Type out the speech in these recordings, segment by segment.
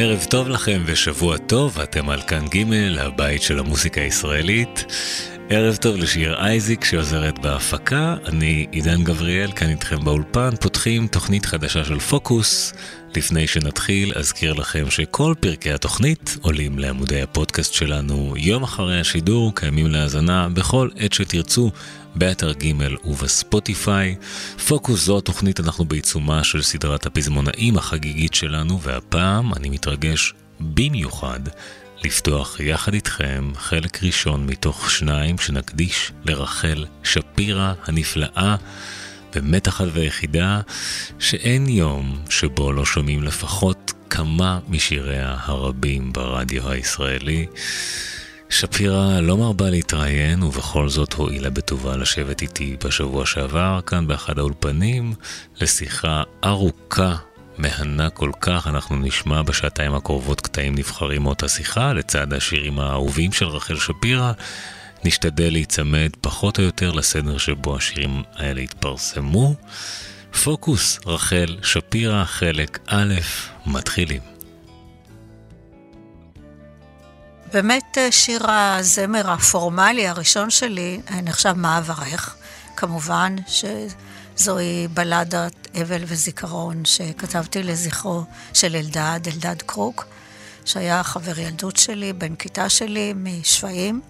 ערב טוב לכם ושבוע טוב, אתם על כאן ג', הבית של המוסיקה הישראלית. ערב טוב לשיר אייזיק שעוזרת בהפקה, אני עידן גבריאל, כאן איתכם באולפן, פותחים תוכנית חדשה של פוקוס. לפני שנתחיל, אזכיר לכם שכל פרקי התוכנית עולים לעמודי הפודקאסט שלנו יום אחרי השידור, קיימים להאזנה בכל עת שתרצו, באתר ג' ובספוטיפיי. פוקוס זו התוכנית, אנחנו בעיצומה של סדרת הפזמונאים החגיגית שלנו, והפעם אני מתרגש במיוחד לפתוח יחד איתכם חלק ראשון מתוך שניים שנקדיש לרחל שפירא הנפלאה. באמת אחת ויחידה, שאין יום שבו לא שומעים לפחות כמה משיריה הרבים ברדיו הישראלי. שפירא לא מרבה להתראיין, ובכל זאת הואילה בטובה לשבת איתי בשבוע שעבר, כאן באחד האולפנים, לשיחה ארוכה, מהנה כל כך. אנחנו נשמע בשעתיים הקרובות קטעים נבחרים מאותה שיחה, לצד השירים האהובים של רחל שפירא. נשתדל להיצמד פחות או יותר לסדר שבו השירים האלה התפרסמו. פוקוס, רחל שפירא, חלק א', מתחילים. באמת אה, שיר הזמר הפורמלי הראשון שלי אה, נחשב מה אברך. כמובן שזוהי בלדת אבל וזיכרון שכתבתי לזכרו של אלדד, אלדד קרוק, שהיה חבר ילדות שלי, בן כיתה שלי משפיים,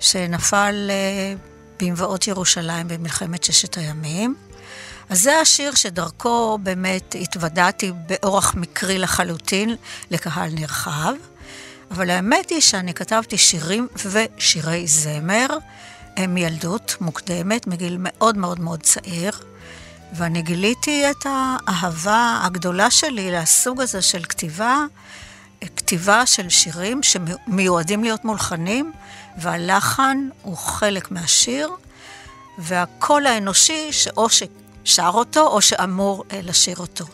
שנפל אה, במבואות ירושלים במלחמת ששת הימים. אז זה השיר שדרכו באמת התוודעתי באורח מקרי לחלוטין לקהל נרחב. אבל האמת היא שאני כתבתי שירים ושירי זמר. מילדות מוקדמת, מגיל מאוד מאוד מאוד צעיר, ואני גיליתי את האהבה הגדולה שלי לסוג הזה של כתיבה, כתיבה של שירים שמיועדים להיות מולחנים, והלחן הוא חלק מהשיר, והקול האנושי שאו ש... שר אותו או שאמור אה, לשיר אותו.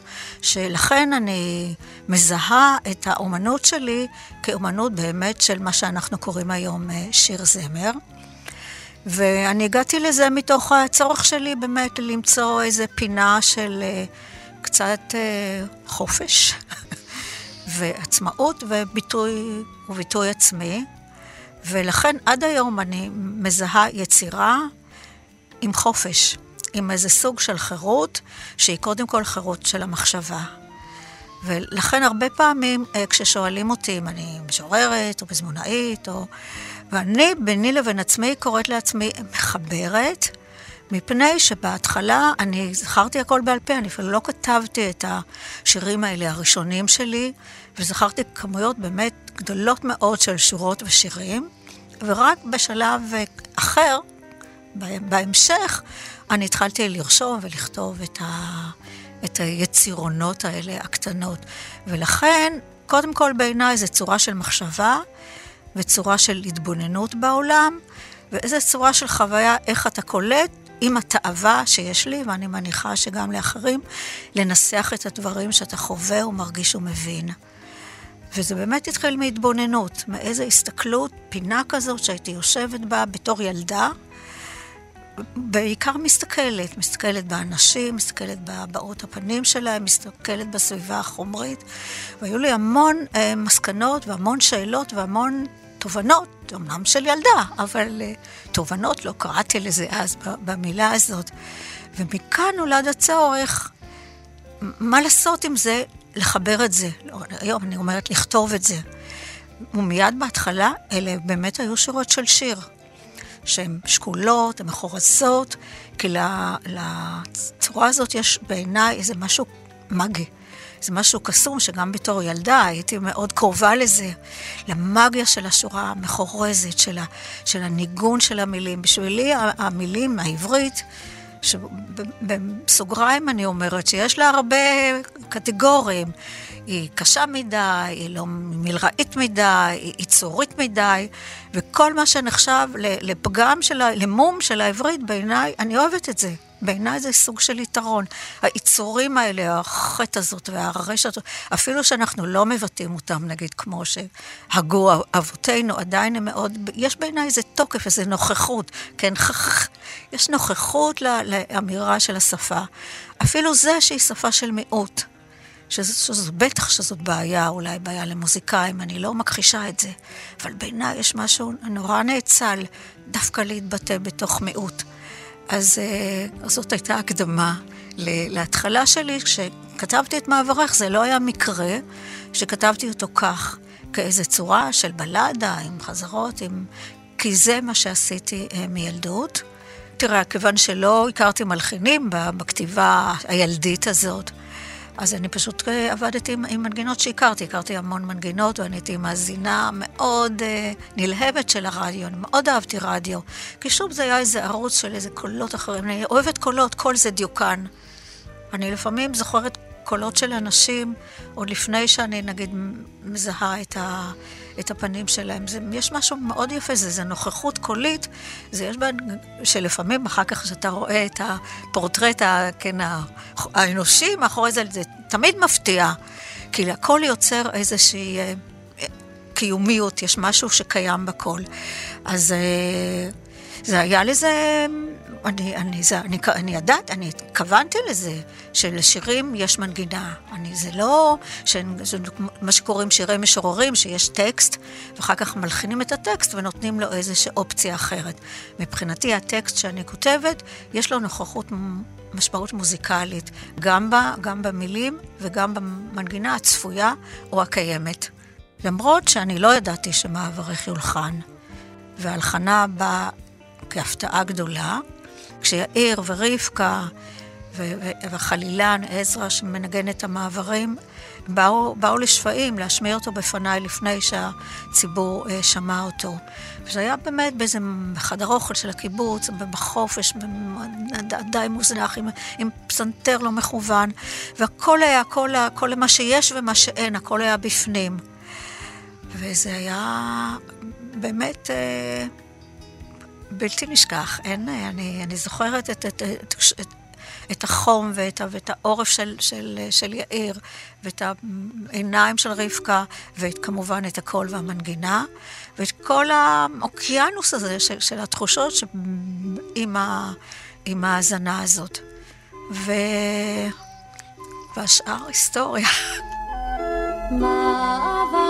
שלכן אני מזהה את האומנות שלי כאומנות באמת של מה שאנחנו קוראים היום אה, שיר זמר. ואני הגעתי לזה מתוך הצורך שלי באמת למצוא איזה פינה של אה, קצת חופש ועצמאות וביטוי, וביטוי עצמי. ולכן עד היום אני מזהה יצירה עם חופש. עם איזה סוג של חירות, שהיא קודם כל חירות של המחשבה. ולכן הרבה פעמים אה, כששואלים אותי אם אני משוררת או פזמונאית, או... ואני ביני לבין עצמי קוראת לעצמי מחברת, מפני שבהתחלה אני זכרתי הכל בעל פה, אני אפילו לא כתבתי את השירים האלה הראשונים שלי, וזכרתי כמויות באמת גדולות מאוד של שורות ושירים, ורק בשלב אחר, בהמשך, אני התחלתי לרשום ולכתוב את, ה, את היצירונות האלה, הקטנות. ולכן, קודם כל בעיניי זו צורה של מחשבה וצורה של התבוננות בעולם, ואיזו צורה של חוויה, איך אתה קולט עם התאווה שיש לי, ואני מניחה שגם לאחרים, לנסח את הדברים שאתה חווה ומרגיש ומבין. וזה באמת התחיל מהתבוננות, מאיזו הסתכלות, פינה כזאת שהייתי יושבת בה בתור ילדה, בעיקר מסתכלת, מסתכלת באנשים, מסתכלת בבעות הפנים שלהם, מסתכלת בסביבה החומרית. והיו לי המון אה, מסקנות והמון שאלות והמון תובנות, אמנם של ילדה, אבל אה, תובנות, לא קראתי לזה אז במילה הזאת. ומכאן נולד הצורך, מה לעשות עם זה, לחבר את זה. היום אני אומרת לכתוב את זה. ומיד בהתחלה, אלה באמת היו שורות של שיר. שהן שקולות, הן מכורזות, כי לצורה הזאת יש בעיניי איזה משהו מגי. זה משהו קסום שגם בתור ילדה הייתי מאוד קרובה לזה, למאגיה של השורה המחורזת, של, ה, של הניגון של המילים. בשבילי המילים, העברית, בסוגריים אני אומרת שיש לה הרבה קטגוריים. היא קשה מדי, היא לא מלראית מדי, היא ייצורית מדי, וכל מה שנחשב לפגם של, למום של העברית, בעיניי, אני אוהבת את זה. בעיניי זה סוג של יתרון. היצורים האלה, החטא הזאת והרשת, אפילו שאנחנו לא מבטאים אותם, נגיד, כמו שהגו אבותינו, עדיין הם מאוד, יש בעיניי איזה תוקף, איזה נוכחות, כן, יש נוכחות לאמירה של השפה. אפילו זה שהיא שפה של מיעוט. שזו, בטח שזאת בעיה, אולי בעיה למוזיקאים, אני לא מכחישה את זה. אבל בעיניי יש משהו נורא נאצל דווקא להתבטא בתוך מיעוט. אז uh, זאת הייתה הקדמה להתחלה שלי. כשכתבתי את מעברך זה לא היה מקרה שכתבתי אותו כך, כאיזה צורה של בלדה, עם חזרות, עם... כי זה מה שעשיתי uh, מילדות. תראה, כיוון שלא הכרתי מלחינים בכתיבה הילדית הזאת, אז אני פשוט אה, עבדתי עם, עם מנגינות שהכרתי, הכרתי המון מנגינות ואני הייתי מאזינה מאוד uh, נלהבת של הרדיו, אני מאוד אהבתי רדיו. כי שוב זה היה איזה ערוץ של איזה קולות אחרים, אני אוהבת קולות, קול זה דיוקן. אני לפעמים זוכרת קולות של אנשים, עוד לפני שאני נגיד מזהה את, ה, את הפנים שלהם. זה, יש משהו מאוד יפה, זה, זה נוכחות קולית, זה יש בה, שלפעמים אחר כך כשאתה רואה את הפורטרט כן, האנושי מאחורי זה, זה תמיד מפתיע, כי הכל יוצר איזושהי אה, קיומיות, יש משהו שקיים בקול. אז אה, זה היה לזה אני, אני, זה, אני, אני ידעת, אני התכוונתי לזה, שלשירים יש מנגינה. אני, זה לא, זה מה שקוראים שירי משוררים, שיש טקסט, ואחר כך מלחינים את הטקסט ונותנים לו איזושהי אופציה אחרת. מבחינתי, הטקסט שאני כותבת, יש לו נוכחות משמעות מוזיקלית, גם, בה, גם במילים וגם במנגינה הצפויה או הקיימת. למרות שאני לא ידעתי שמעברך יולחן, והלחנה באה כהפתעה גדולה, כשיאיר ורבקה וחלילן עזרא שמנגן את המעברים, באו, באו לשפעים להשמיע אותו בפניי לפני שהציבור uh, שמע אותו. וזה היה באמת באיזה חדר אוכל של הקיבוץ, בחופש, די מוזנח, עם, עם פסנתר לא מכוון, והכל היה, כל, כל מה שיש ומה שאין, הכל היה בפנים. וזה היה באמת... Uh, בלתי נשכח, אין, אני, אני זוכרת את, את, את, את, את החום ואת, ואת העורף של, של, של יאיר, ואת העיניים של רבקה, וכמובן את הקול והמנגינה, ואת כל האוקיינוס הזה של, של התחושות עם, ה, עם ההאזנה הזאת. ו... והשאר היסטוריה. מה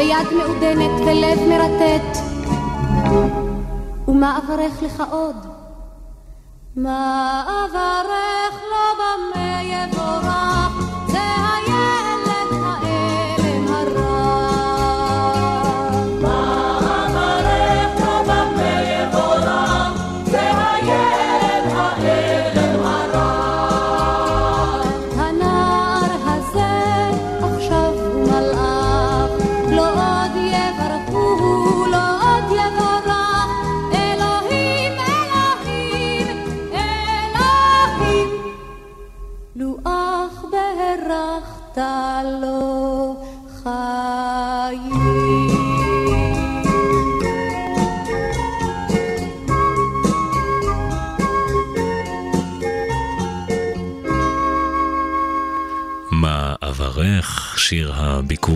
ביד מעודנת ולב מרטט. ומה אברך לך עוד? מה אברך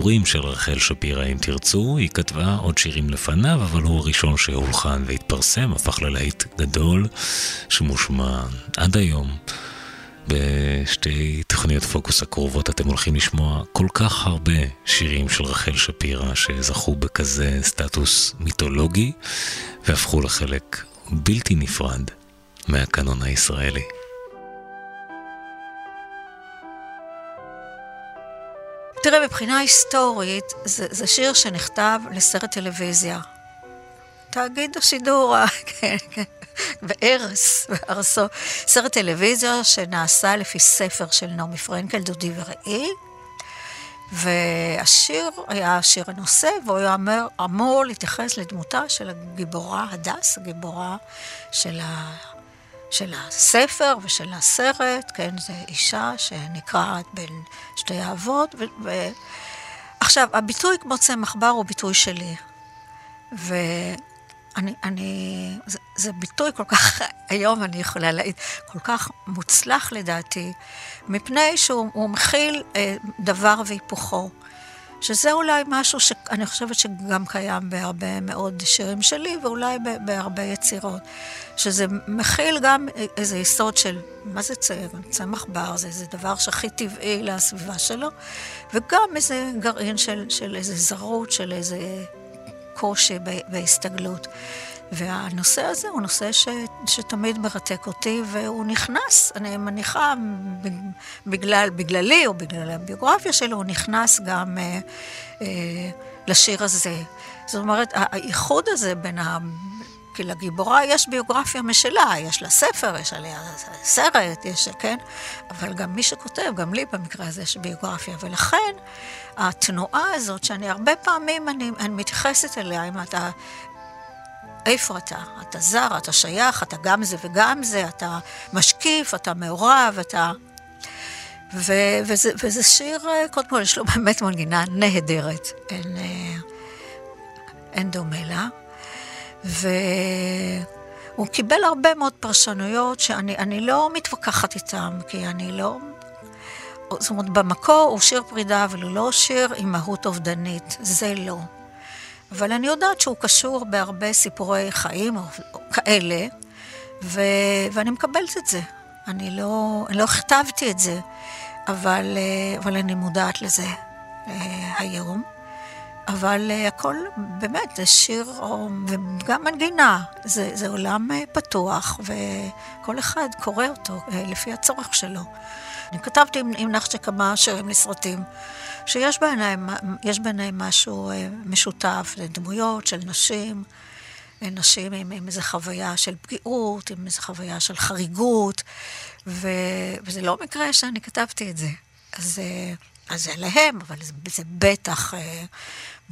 הביקורים של רחל שפירא, אם תרצו. היא כתבה עוד שירים לפניו, אבל הוא הראשון שהולחן והתפרסם, הפך ללהיט גדול, שמושמע עד היום. בשתי תוכניות פוקוס הקרובות אתם הולכים לשמוע כל כך הרבה שירים של רחל שפירא שזכו בכזה סטטוס מיתולוגי והפכו לחלק בלתי נפרד מהקנון הישראלי. תראה, מבחינה היסטורית, זה, זה שיר שנכתב לסרט טלוויזיה. תאגיד השידור, כן, כן, בארס, בארסו. סרט טלוויזיה שנעשה לפי ספר של נעמי פרנקל, דודי וראי. והשיר היה השיר הנושא, והוא היה אמור, אמור להתייחס לדמותה של הגיבורה הדס, הגיבורה של ה... של הספר ושל הסרט, כן, זו אישה שנקרעת בין שתי אהבות. ו... ו... עכשיו, הביטוי כמו צמח בר הוא ביטוי שלי. ואני, אני, זה, זה ביטוי כל כך, היום אני יכולה להעיד, כל כך מוצלח לדעתי, מפני שהוא מכיל אה, דבר והיפוכו. שזה אולי משהו שאני חושבת שגם קיים בהרבה מאוד שירים שלי, ואולי בהרבה יצירות. שזה מכיל גם איזה יסוד של, מה זה צמח בר? זה איזה דבר שהכי טבעי לסביבה שלו, וגם איזה גרעין של, של איזה זרות, של איזה קושי בהסתגלות. והנושא הזה הוא נושא ש, שתמיד מרתק אותי, והוא נכנס, אני מניחה, בגלל, בגללי או בגלל הביוגרפיה שלו, הוא נכנס גם אה, אה, לשיר הזה. זאת אומרת, האיחוד הזה בין ה... כי לגיבורה יש ביוגרפיה משלה, יש לה ספר, יש עליה סרט, יש, כן? אבל גם מי שכותב, גם לי במקרה הזה יש ביוגרפיה, ולכן התנועה הזאת, שאני הרבה פעמים אני, אני מתייחסת אליה, אם אתה איפה אתה? אתה זר, אתה שייך, אתה גם זה וגם זה, אתה משקיף, אתה מעורב, אתה... ו- וזה, וזה שיר, אה, קודם כל יש לו באמת מנגינה נהדרת, אין, אה, אין דומה לה. והוא קיבל הרבה מאוד פרשנויות שאני לא מתווכחת איתן, כי אני לא... זאת אומרת, במקור הוא שיר פרידה, אבל הוא לא שיר עם מהות אובדנית, זה לא. אבל אני יודעת שהוא קשור בהרבה סיפורי חיים או, או כאלה, ו, ואני מקבלת את זה. אני לא, אני לא כתבתי את זה, אבל, אה, אבל אני מודעת לזה אה, היום. אבל אה, הכל באמת, זה שיר, וגם מנגינה, זה, זה עולם פתוח, וכל אחד קורא אותו לפי הצורך שלו. אני כתבתי עם, עם נחצ'ה כמה שירים לסרטים. שיש ביניהם, ביניהם משהו אה, משותף, זה דמויות של נשים, אה, נשים עם, עם איזו חוויה של פגיעות, עם איזו חוויה של חריגות, ו, וזה לא מקרה שאני כתבתי את זה. אז, אה, אז זה להם, אבל זה, זה בטח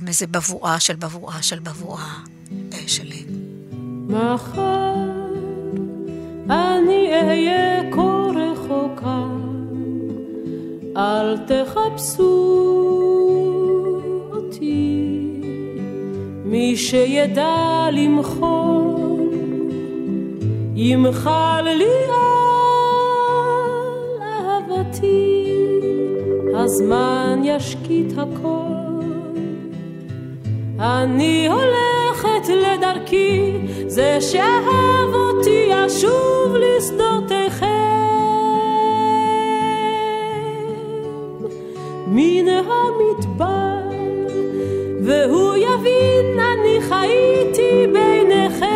איזה בבואה של בבואה של בבואה שלי. מחר אני אהיה כה רחוקה אל תחפשו אותי, מי שידע למחול, ימחל לי על אהבתי, הזמן ישקיט הכל. אני הולכת לדרכי, זה שאהב אותי ישוב לשדותיכם. במדבר, והוא יבין אני חייתי ביניכם.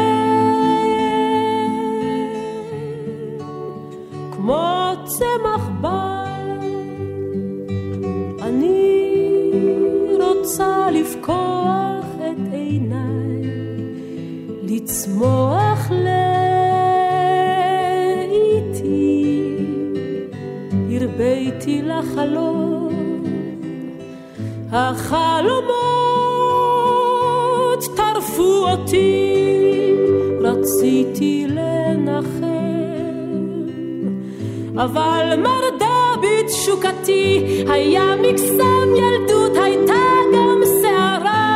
כמו צמח בר, אני רוצה לפקוח את עיניי, לצמוח לאיתי, הרביתי לחלום, החלומות טרפו אותי, רציתי לנחם. אבל מרדה בתשוקתי, היה מקסם ילדות, הייתה גם שערה.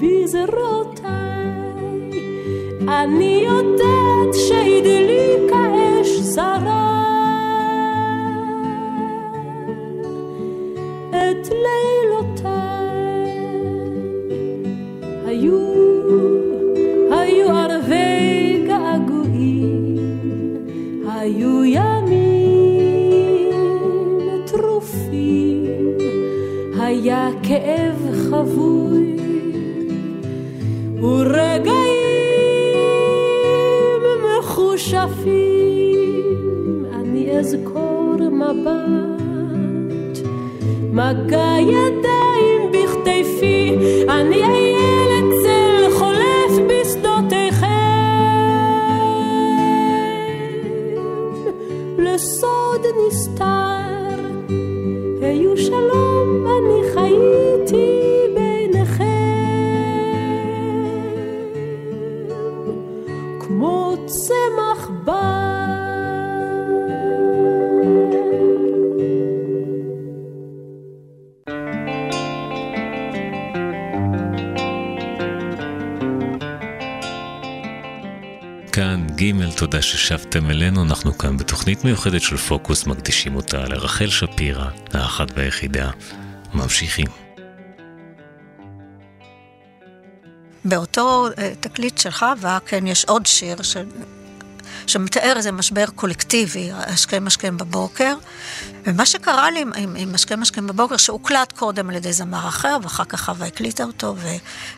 בזרועותיי, אני יודעת שהדליקה כאב חבוי ורגעים מחושפים, אני אזכור מבט, מגע ידיים ג' תודה ששבתם אלינו, אנחנו כאן בתוכנית מיוחדת של פוקוס, מקדישים אותה לרחל שפירא, האחת והיחידה. ממשיכים. באותו אה, תקליט של חווה, כן, יש עוד שיר ש... שמתאר איזה משבר קולקטיבי, השכם השכם בבוקר. ומה שקרה לי עם, עם, עם השכם השכם בבוקר, שהוקלט קודם על ידי זמר אחר, ואחר כך חווה הקליטה אותו, ו,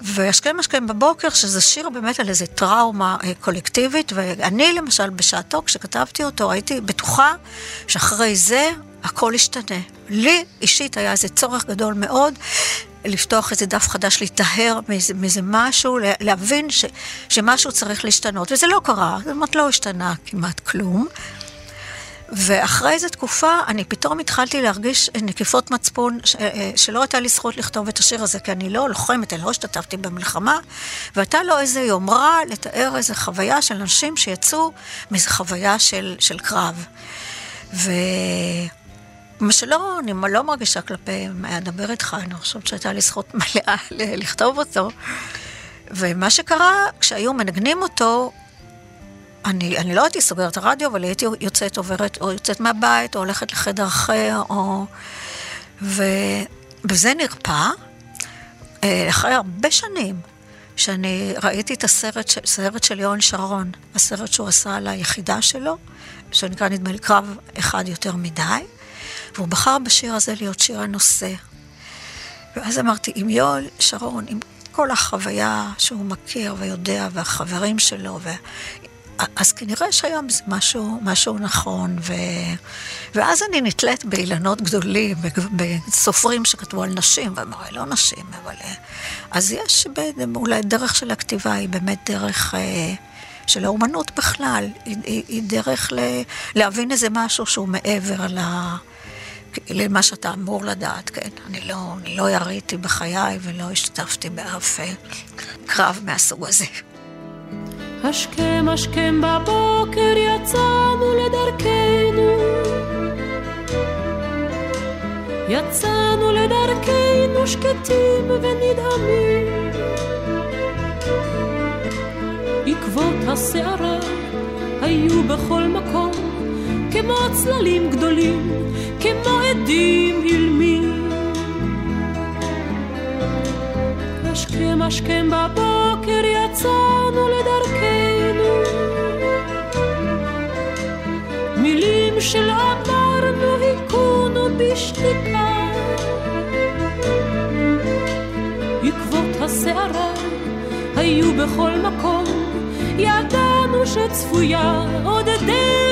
והשכם השכם בבוקר, שזה שיר באמת על איזה טראומה אה, קולקטיבית, ואני למשל בשעתו, כשכתבתי אותו, הייתי בטוחה שאחרי זה הכל ישתנה. לי אישית היה איזה צורך גדול מאוד לפתוח איזה דף חדש, להיטהר מאיזה, משהו, להבין ש, שמשהו צריך להשתנות. וזה לא קרה, זאת אומרת, לא השתנה כמעט כלום. ואחרי איזו תקופה, אני פתאום התחלתי להרגיש נקיפות מצפון, ש, אה, שלא הייתה לי זכות לכתוב את השיר הזה, כי אני לא לוחמת, אני לא השתתפתי במלחמה, והייתה לו איזו יומרה לתאר איזו חוויה של אנשים שיצאו מאיזו חוויה של, של קרב. ו... מה שלא, אני לא מרגישה כלפי אדבר איתך, אני חושבת שהייתה לי זכות מלאה לכתוב אותו. ומה שקרה, כשהיו מנגנים אותו, אני, אני לא הייתי סוגרת הרדיו, אבל הייתי יוצאת, עוברת, או יוצאת מהבית, או הולכת לחדר אחר, או... ובזה נרפא, אה, אחרי הרבה שנים, שאני ראיתי את הסרט, הסרט של יואל שרון, הסרט שהוא עשה על היחידה שלו, שנקרא נדמה לי קרב אחד יותר מדי. והוא בחר בשיר הזה להיות שיר הנושא. ואז אמרתי, עם יואל שרון, עם כל החוויה שהוא מכיר ויודע, והחברים שלו, ו... אז כנראה שהיה בזה משהו, משהו נכון, ו... ואז אני נתלית באילנות גדולים, בסופרים שכתבו על נשים, ואמרו, לא נשים, אבל... אה, אז יש אולי דרך של הכתיבה, היא באמת דרך אה, של האומנות בכלל, היא, היא, היא דרך ל... להבין איזה משהו שהוא מעבר ל... למה שאתה אמור לדעת, כן. אני לא, אני לא יריתי בחיי ולא השתתפתי באף אה, קרב מהסוג הזה. השכם השכם בבוקר יצאנו לדרכנו יצאנו לדרכנו שקטים ונדהמים עקבות הסערה היו בכל מקום כמו צללים גדולים, כמו עדים אילמים. השכם השכם בבוקר יצאנו לדרכנו, מילים שלא אמרנו בשתיקה. עקבות הסערה היו בכל מקום, ידענו שצפויה עוד דרך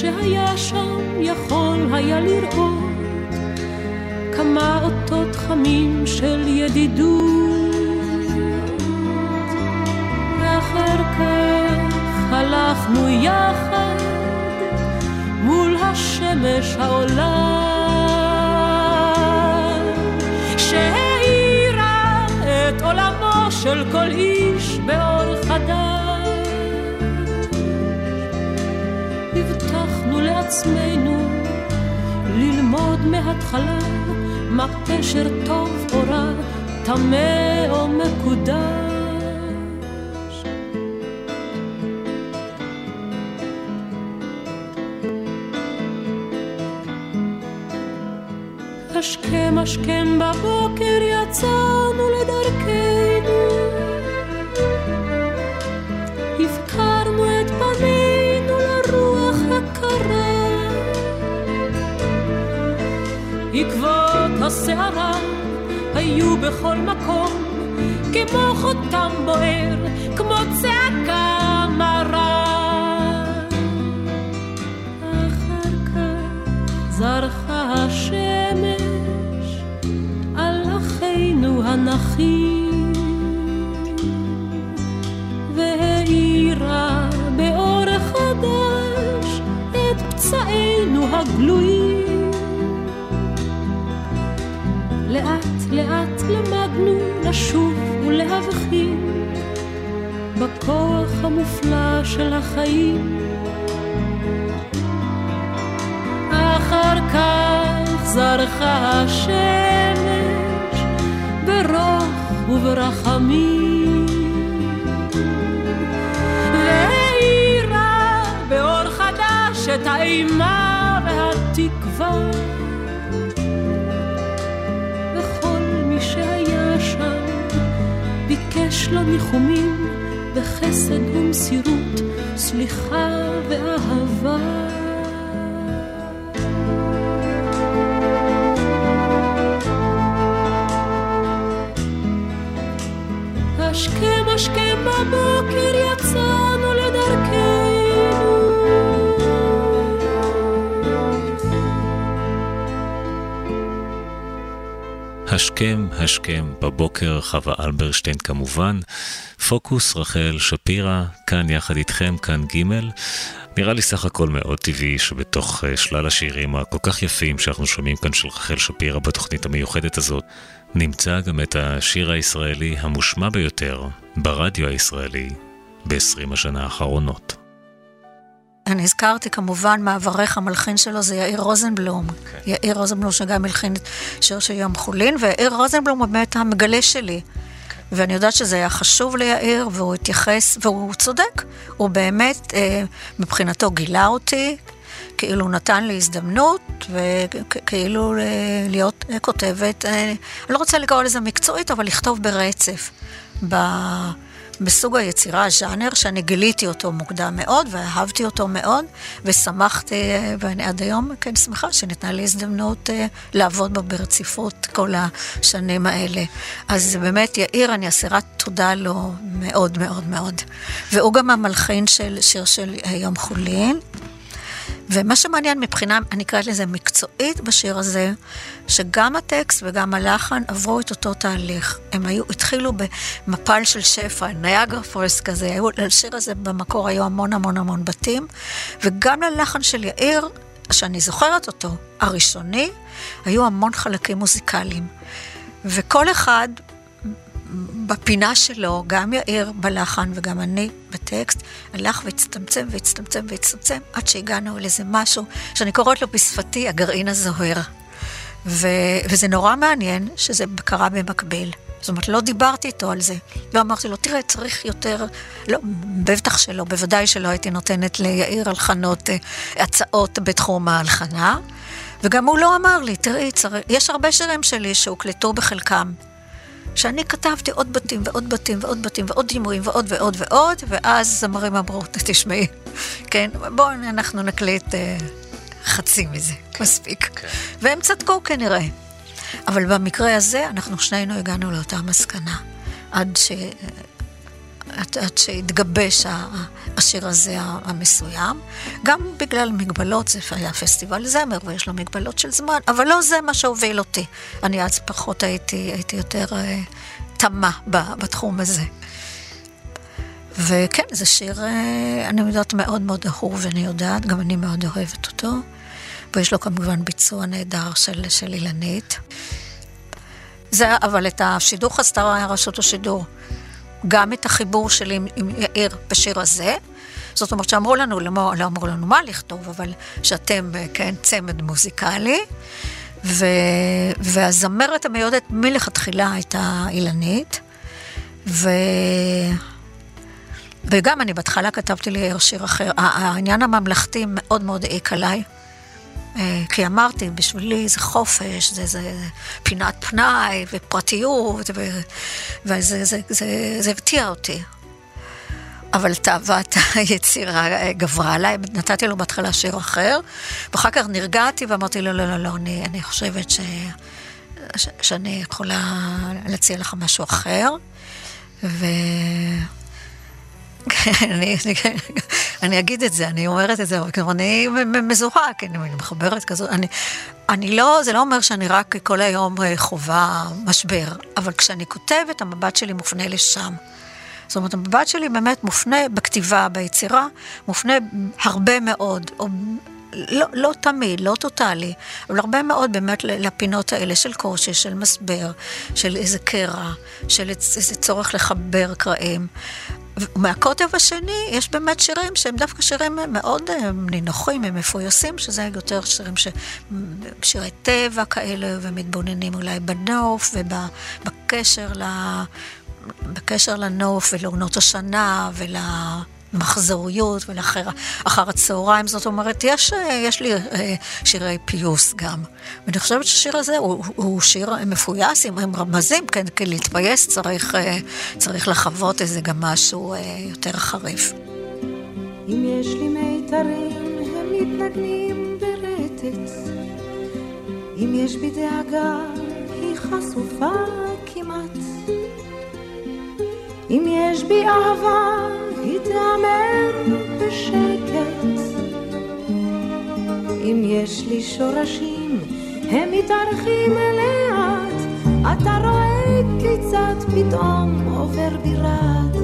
שהיה שם יכול היה לראות כמה אותות חמים של ידידות. ואחר כך הלכנו יחד מול השמש העולה של כל איש באור חדש. הבטחנו לעצמנו ללמוד מההתחלה מה פשר טוב או רע, טמא או מקודש. השכם השכם בבוקר יצאנו לדרכנו הסערה היו בכל מקום כמו חותם בוער, כמו צעקה מרה אחר כך זרחה השמש על אחינו הנחים והאירה באור חדש את פצעינו הגלויים. לאט למדנו לשוב ולהבחין בכוח המופלא של החיים. אחר כך זרחה השמש ברוך וברחמים. והאירה באור חדש את האימה והתקווה. ביקש לו ניחומים וחסד ומסירות, סליחה ואהבה. השכם השכם בבוקר השכם השכם בבוקר, חווה אלברשטיין כמובן, פוקוס רחל שפירא, כאן יחד איתכם, כאן ג' נראה לי סך הכל מאוד טבעי שבתוך אה, שלל השירים הכל כך יפים שאנחנו שומעים כאן של רחל שפירא בתוכנית המיוחדת הזאת, נמצא גם את השיר הישראלי המושמע ביותר ברדיו הישראלי ב-20 השנה האחרונות. אני הזכרתי כמובן מעברך המלחין שלו זה יאיר רוזנבלום. Okay. יאיר רוזנבלום שגם הלחין את שיר של יום חולין, ויאיר רוזנבלום הוא באמת המגלה שלי. Okay. ואני יודעת שזה היה חשוב ליאיר, והוא התייחס, והוא צודק. הוא באמת, אה, מבחינתו גילה אותי, כאילו נתן לי הזדמנות, וכאילו אה, להיות אה, כותבת, אה, אני לא רוצה לקרוא לזה מקצועית, אבל לכתוב ברצף. ב... בסוג היצירה, הז'אנר, שאני גיליתי אותו מוקדם מאוד, ואהבתי אותו מאוד, ושמחתי, ואני עד היום כן שמחה שניתנה לי הזדמנות uh, לעבוד בו ברציפות כל השנים האלה. אז באמת, יאיר, אני אסירת תודה לו מאוד מאוד מאוד. והוא גם המלחין של שיר של יום חולין. ומה שמעניין מבחינה, אני קוראת לזה מקצועית בשיר הזה, שגם הטקסט וגם הלחן עברו את אותו תהליך. הם היו, התחילו במפל של שפע, ניאגרה פולס כזה, היו, לשיר הזה במקור היו המון המון המון בתים, וגם ללחן של יאיר, שאני זוכרת אותו, הראשוני, היו המון חלקים מוזיקליים. וכל אחד בפינה שלו, גם יאיר בלחן וגם אני בטקסט, הלך והצטמצם והצטמצם והצטמצם עד שהגענו לאיזה משהו שאני קוראת לו בשפתי הגרעין הזוהר. ו- וזה נורא מעניין שזה קרה במקביל. זאת אומרת, לא דיברתי איתו על זה. לא אמרתי לו, תראה, צריך יותר... לא, בטח שלא, בוודאי שלא הייתי נותנת ליאיר הלחנות אה, הצעות בתחום ההלחנה. וגם הוא לא אמר לי, תראי, צריך... יש הרבה שירים שלי שהוקלטו בחלקם. שאני כתבתי עוד בתים ועוד בתים ועוד בתים ועוד דימויים ועוד ועוד ועוד, ואז זמרים אמרו, תשמעי, כן, בואו אנחנו נקליט אה, חצי מזה, מספיק. כן. והם צדקו כנראה. אבל במקרה הזה, אנחנו שנינו הגענו לאותה מסקנה. עד, ש... עד, עד שהתגבש השיר הזה המסוים. גם בגלל מגבלות, זה היה פסטיבל זמר ויש לו מגבלות של זמן, אבל לא זה מה שהוביל אותי. אני אז פחות הייתי, הייתי יותר אה, תמה בתחום הזה. וכן, זה שיר, אה, אני יודעת, מאוד מאוד אהוב, ואני יודעת, גם אני מאוד אוהבת אותו. ויש לו כמובן ביצוע נהדר של, של אילנית. זה, אבל את השידור חסתה רשות השידור. גם את החיבור שלי עם, עם יאיר בשיר הזה. זאת אומרת שאמרו לנו, לא, לא אמרו לנו מה לכתוב, אבל שאתם, כן, צמד מוזיקלי. ו, והזמרת המיועדת מלכתחילה הייתה אילנית. ו... וגם אני בהתחלה כתבתי לי שיר אחר. העניין הממלכתי מאוד מאוד העיק עליי. אה, כי אמרתי, בשבילי זה חופש, זה, זה פינת פנאי ופרטיות, ו, וזה זה, זה, זה הרתיע אותי. אבל תאוות היצירה גברה עליי, נתתי לו בהתחלה שיר אחר, ואחר כך נרגעתי ואמרתי לו, לא, לא, לא, אני, אני חושבת ש, ש, שאני יכולה להציע לך משהו אחר. ו... אני, אני, אגיד את זה, אני אומרת את זה, אבל אני מזוהה, כי אני מחברת. אני, אני לא, זה לא אומר שאני רק כל היום אה, חווה משבר, אבל כשאני כותבת, המבט שלי מופנה לשם. זאת אומרת, המבט שלי באמת מופנה בכתיבה, ביצירה, מופנה הרבה מאוד, או לא, לא תמיד, לא טוטאלי, אבל הרבה מאוד באמת לפינות האלה של קושי, של מסבר, של איזה קרע, של איזה צורך לחבר קרעים. מהקוטב השני יש באמת שירים שהם דווקא שירים מאוד אה, נינוחים, הם מפויסים, שזה יותר שירים ש... שירי טבע כאלה, ומתבוננים אולי בנוף ובקשר ל... בקשר לנוף ולעונות השנה ול... מחזוריות ולאחר הצהריים, זאת אומרת, יש, יש לי אה, שירי פיוס גם. ואני חושבת שהשיר הזה הוא, הוא שיר מפויס עם, עם רמזים, כן, כי להתפייס צריך, אה, צריך לחוות איזה גם משהו אה, יותר חריף. אם יש לי מיתרים, הם מתנגנים ברטט. אם יש בי דאגה, היא חשופה כמעט. אם יש בי אהבה, היא תאמר בשקט. אם יש לי שורשים, הם מתארחים לאט. אתה רואה כיצד פתאום עובר בירד.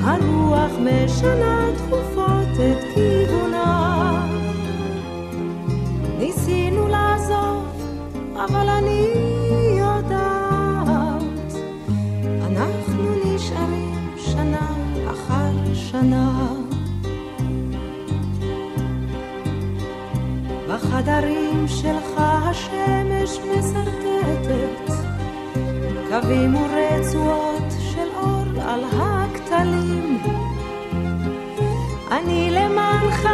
הרוח משנה תכופות את כיוונה. ניסינו לעזוב, אבל אני... שלך השמש מסרטטת קווים ורצועות של אור על הכתלים. אני למענך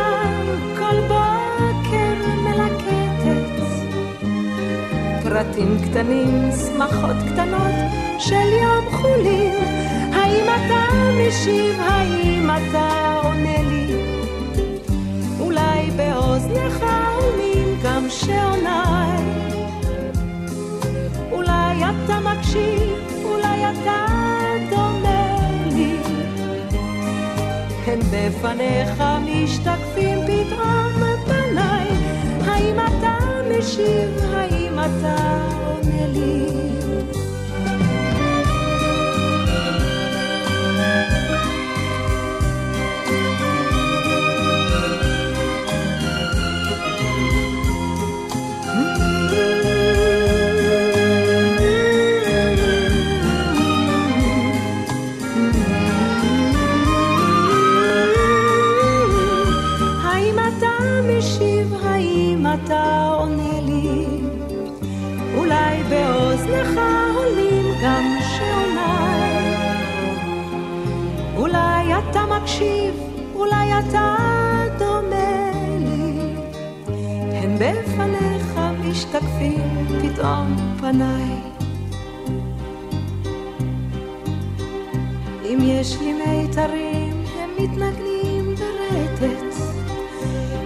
כל בוקר מלקטת פרטים קטנים, שמחות קטנות של יום חולין. האם אתה משיב, האם אתה עונה לי? אולי באוזנך שעוניי. אולי אתה מקשיב, אולי אתה דומה לי. הן בפניך משתקפים פתאום פניי. האם אתה משיב, האם אתה עונה משתקפים פתאום פניי. אם יש לי מיתרים, הם מתנגנים ברטט.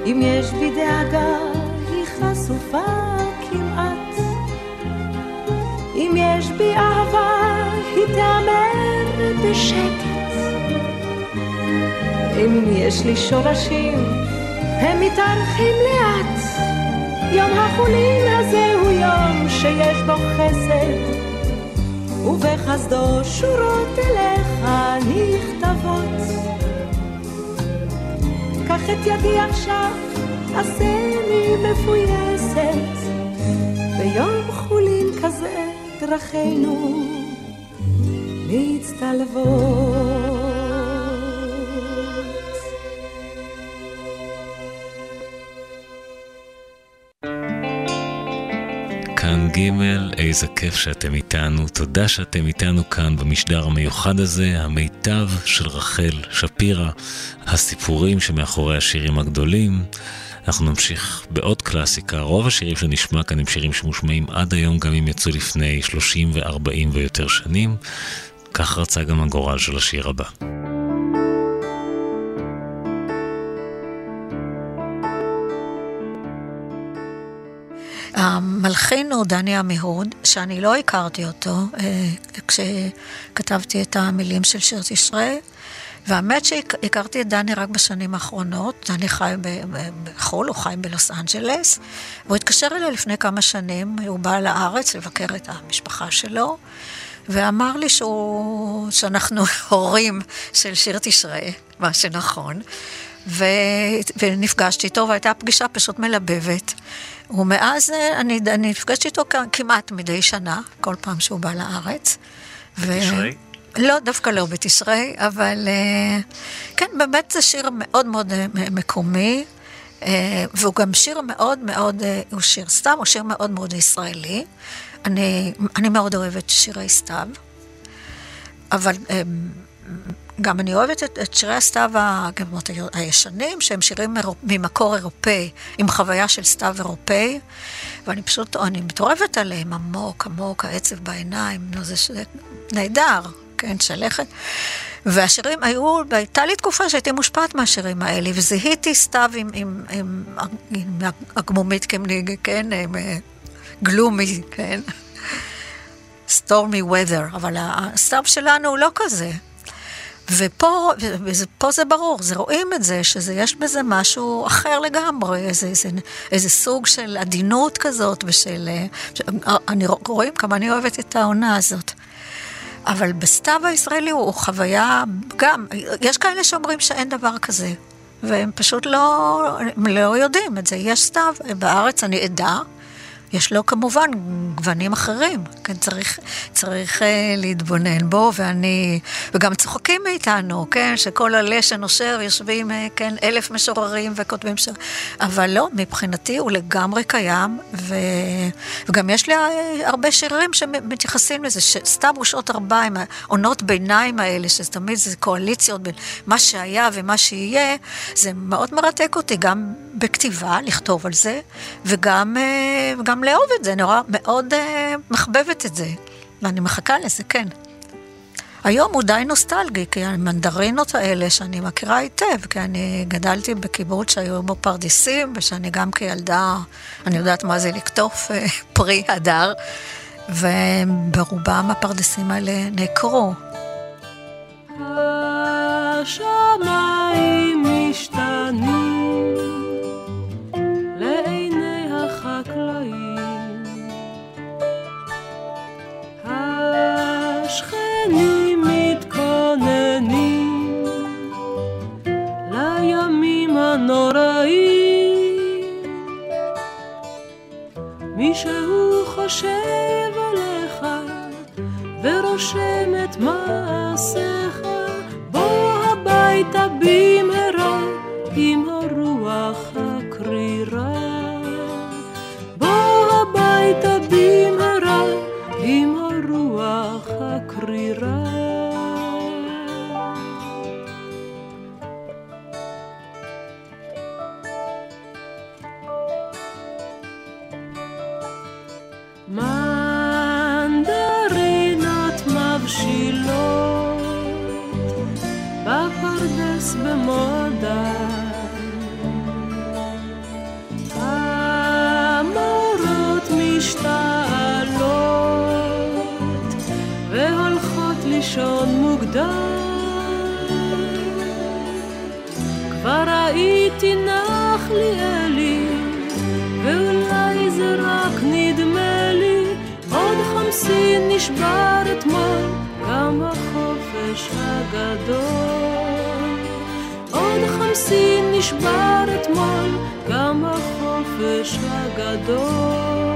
אם יש בי דאגה, היא חשופה כמעט. אם יש בי אהבה, היא תאמר בשקט. אם יש לי שורשים, הם מתארחים לאט. יום החולין הזה הוא יום שיש בו חסד, ובחסדו שורות אליך נכתבות. קח את ידי עכשיו, עשני מפויסת, ביום חולין כזה דרכינו מצטלבות. איזה כיף שאתם איתנו. תודה שאתם איתנו כאן במשדר המיוחד הזה, המיטב של רחל שפירא, הסיפורים שמאחורי השירים הגדולים. אנחנו נמשיך בעוד קלאסיקה, רוב השירים שנשמע כאן הם שירים שמושמעים עד היום, גם אם יצאו לפני 30 ו-40 ויותר שנים. כך רצה גם הגורל של השיר הבא. המלחין הוא דני עמיהוד, שאני לא הכרתי אותו אה, כשכתבתי את המילים של שירת ישראל. והאמת שהכרתי את דני רק בשנים האחרונות, דני חי בחו"ל, הוא חי בלוס אנג'לס, והוא התקשר אליי לפני כמה שנים, הוא בא לארץ לבקר את המשפחה שלו, ואמר לי שהוא, שאנחנו הורים של שירת ישראל, מה שנכון, ו... ונפגשתי איתו, והייתה פגישה פשוט מלבבת. ומאז אה, אני, אני נפגשת איתו כמעט מדי שנה, כל פעם שהוא בא לארץ. בתשרי? ו... לא, דווקא לא בתשרי, אבל אה, כן, באמת זה שיר מאוד מאוד אה, מקומי, והוא גם שיר מאוד מאוד, הוא שיר סתם, הוא שיר מאוד מאוד ישראלי. אני, אני מאוד אוהבת שירי סתיו, אבל גם אני אוהבת את, את שירי הסתיו הישנים, שהם שירים ממקור אירופאי, עם חוויה של סתיו אירופאי, ואני פשוט, אני מתעורבת עליהם עמוק, עמוק, העצב בעיניים, נו, זה, זה נהדר, כן, שלכת. והשירים היו, הייתה לי תקופה שהייתי מושפעת מהשירים האלה, וזיהיתי סתיו עם, עם, עם, עם הגמומית כמניג, כן, עם גלומי, כן. סטורמי weather, אבל הסתיו שלנו הוא לא כזה. ופה, ופה זה ברור, זה רואים את זה, שיש בזה משהו אחר לגמרי, איזה, איזה, איזה סוג של עדינות כזאת, ושל... אני רואים כמה אני אוהבת את העונה הזאת. אבל בסתיו הישראלי הוא חוויה, גם, יש כאלה שאומרים שאין דבר כזה, והם פשוט לא, לא יודעים את זה. יש סתיו, בארץ אני עדה, יש לו כמובן גוונים אחרים, כן, צריך, צריך uh, להתבונן בו, ואני, וגם צוחקים מאיתנו, כן, שכל עלה שנושר יושבים, uh, כן, אלף משוררים וכותבים ש... אבל לא, מבחינתי הוא לגמרי קיים, ו... וגם יש לי uh, הרבה שירים שמתייחסים לזה, שסתם הוא שעות ארבעים, העונות ביניים האלה, שזה תמיד זה קואליציות בין מה שהיה ומה שיהיה, זה מאוד מרתק אותי, גם בכתיבה, לכתוב על זה, וגם, uh, לאהוב את זה, נורא מאוד uh, מחבבת את זה, ואני מחכה לזה, כן. היום הוא די נוסטלגי, כי המנדרינות האלה שאני מכירה היטב, כי אני גדלתי בקיבוץ שהיו בו פרדסים, ושאני גם כילדה, אני יודעת מה זה לקטוף uh, פרי הדר, וברובם הפרדסים האלה נעקרו. השמיים משתנים השכנים מתכוננים לימים הנוראים. מישהו חושב עליך ורושם את מעשיך, בוא הביתה במהרה עם הרוח הקרירה. בוא הביתה הרוח כבר ראיתי נחליאלי ואולי זה רק נדמה לי. עוד חמסין נשבר אתמול גם החופש הגדול. עוד חמסין נשבר אתמול גם החופש הגדול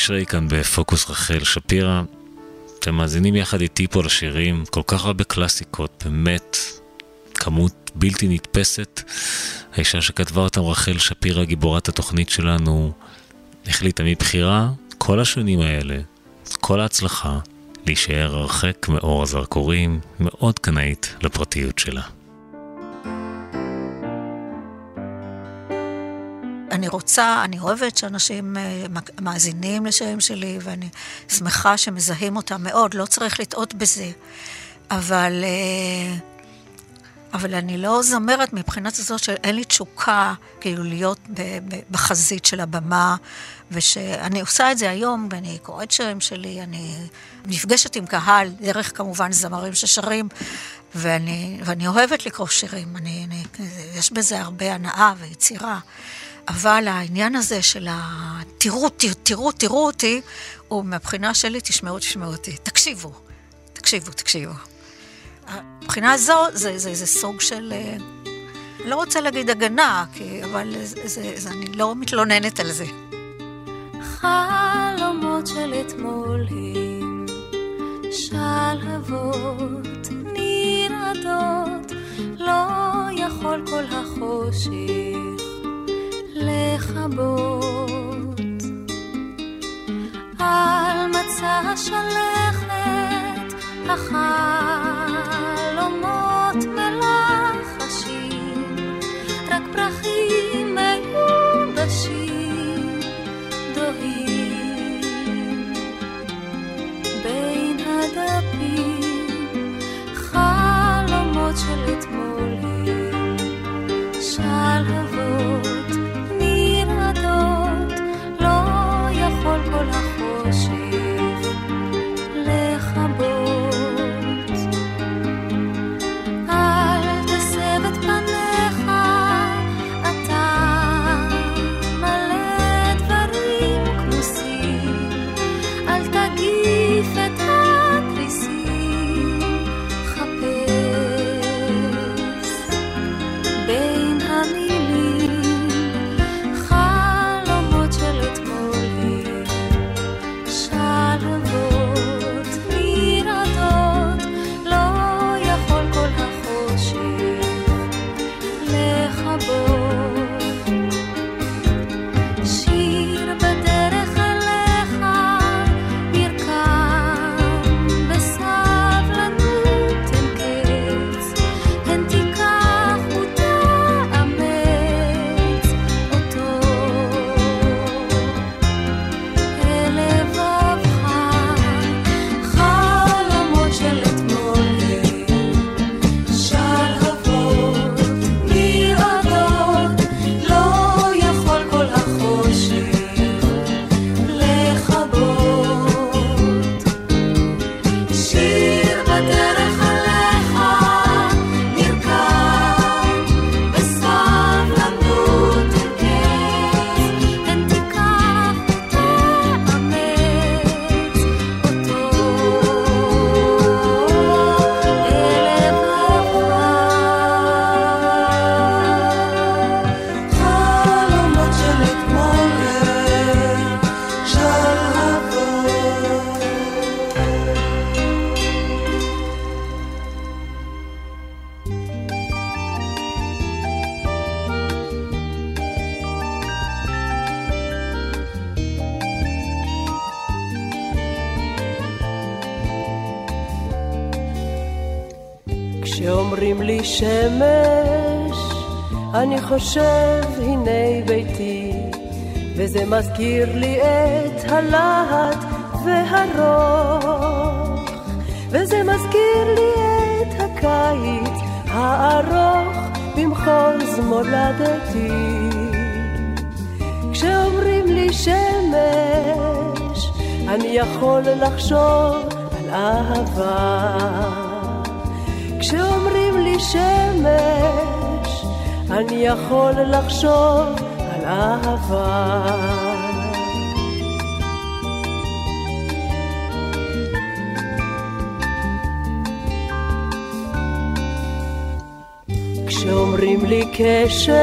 תשרי כאן בפוקוס רחל שפירא. אתם מאזינים יחד איתי פה לשירים, כל כך הרבה קלאסיקות, באמת, כמות בלתי נתפסת. האישה שכתבה אותם, רחל שפירא, גיבורת התוכנית שלנו, החליטה מבחירה כל השנים האלה, כל ההצלחה, להישאר הרחק מאור הזרקורים, מאוד קנאית לפרטיות שלה. אני רוצה, אני אוהבת שאנשים אה, מאזינים לשירים שלי, ואני שמחה שמזהים אותם מאוד, לא צריך לטעות בזה. אבל, אה, אבל אני לא זמרת מבחינת הזאת שאין לי תשוקה, כאילו, להיות בחזית של הבמה, ושאני עושה את זה היום, ואני קוראת שירים שלי, אני נפגשת עם קהל, דרך כמובן זמרים ששרים, ואני, ואני אוהבת לקרוא שירים, אני, אני, יש בזה הרבה הנאה ויצירה. אבל העניין הזה של ה... תראו, תראו, תראו אותי, הוא מהבחינה שלי, תשמעו, תשמעו אותי. תקשיבו, תקשיבו, תקשיבו. מבחינה זו, זה, זה, זה סוג של... אה, לא רוצה להגיד הגנה, כי, אבל זה, זה, זה, אני לא מתלוננת על זה. חלומות של אתמול הם שלהבות נרעדות, לא יכול כל החושך לכבות על מצע השלכת החלומות חושב הנה ביתי, וזה מזכיר לי את הלהט והרוך, וזה מזכיר לי את הקיץ הארוך במחוז מולדתי. כשאומרים לי שמש, אני יכול לחשוב על אהבה. כשאומרים לי שמש, אני יכול לחשוב על אהבה. כשאומרים לי קשת,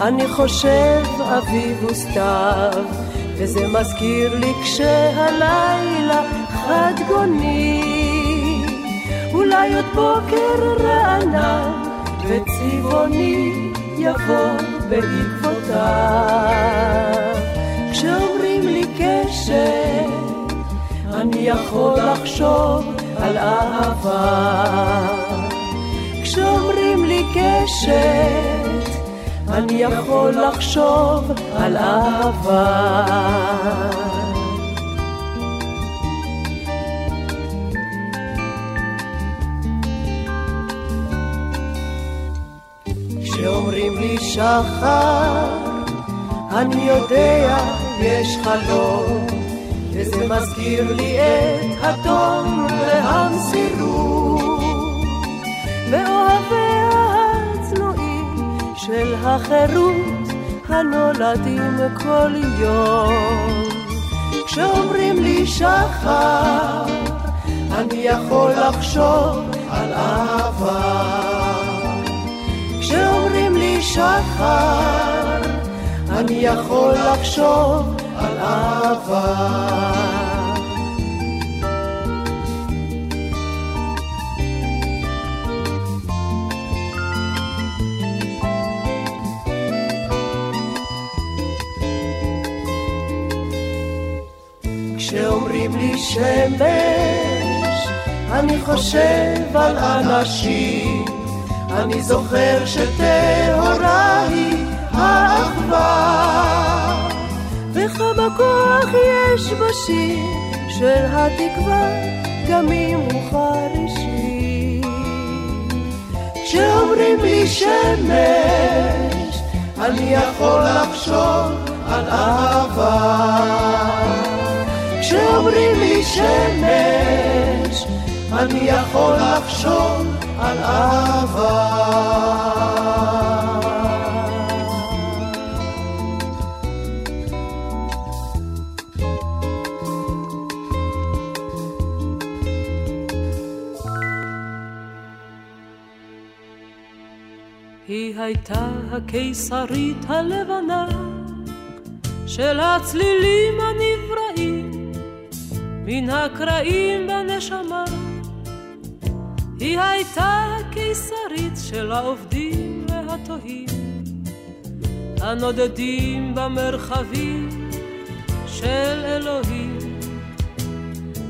אני חושב אביב וסתיו, וזה מזכיר לי כשהלילה חד גוני, אולי עוד בוקר רענן וצבעוני יבוא בעקבותיו. כשאומרים לי קשת, אני יכול לחשוב על אהבה. כשאומרים לי קשת, אני יכול לחשוב על אהבה. כשאומרים לי שחר, אני יודע יש חלום, וזה מזכיר לי את התום והמסירות, ואוהביה הצנועים של החירות הנולדים כל יום. כשאומרים לי שחר, אני יכול לחשוב על אהבה. כשאומרים לי שחר, אני יכול לחשוב על אהבה. כשאומרים לי שמש, אני חושב על אנשים. אני זוכר שטהורה היא האחווה, וכמה כוח יש בשיר של התקווה, גם אם הוא חרישי. כשאומרים לי שמש, אני יכול לחשוב על אהבה. כשאומרים לי שמש, אני יכול לחשוב על אהבה. הייתה הקיסרית הלבנה של הצלילים הנבראים מן הקרעים בנשמה היא הייתה הקיסרית של העובדים והתוהים, הנודדים במרחבים של אלוהים.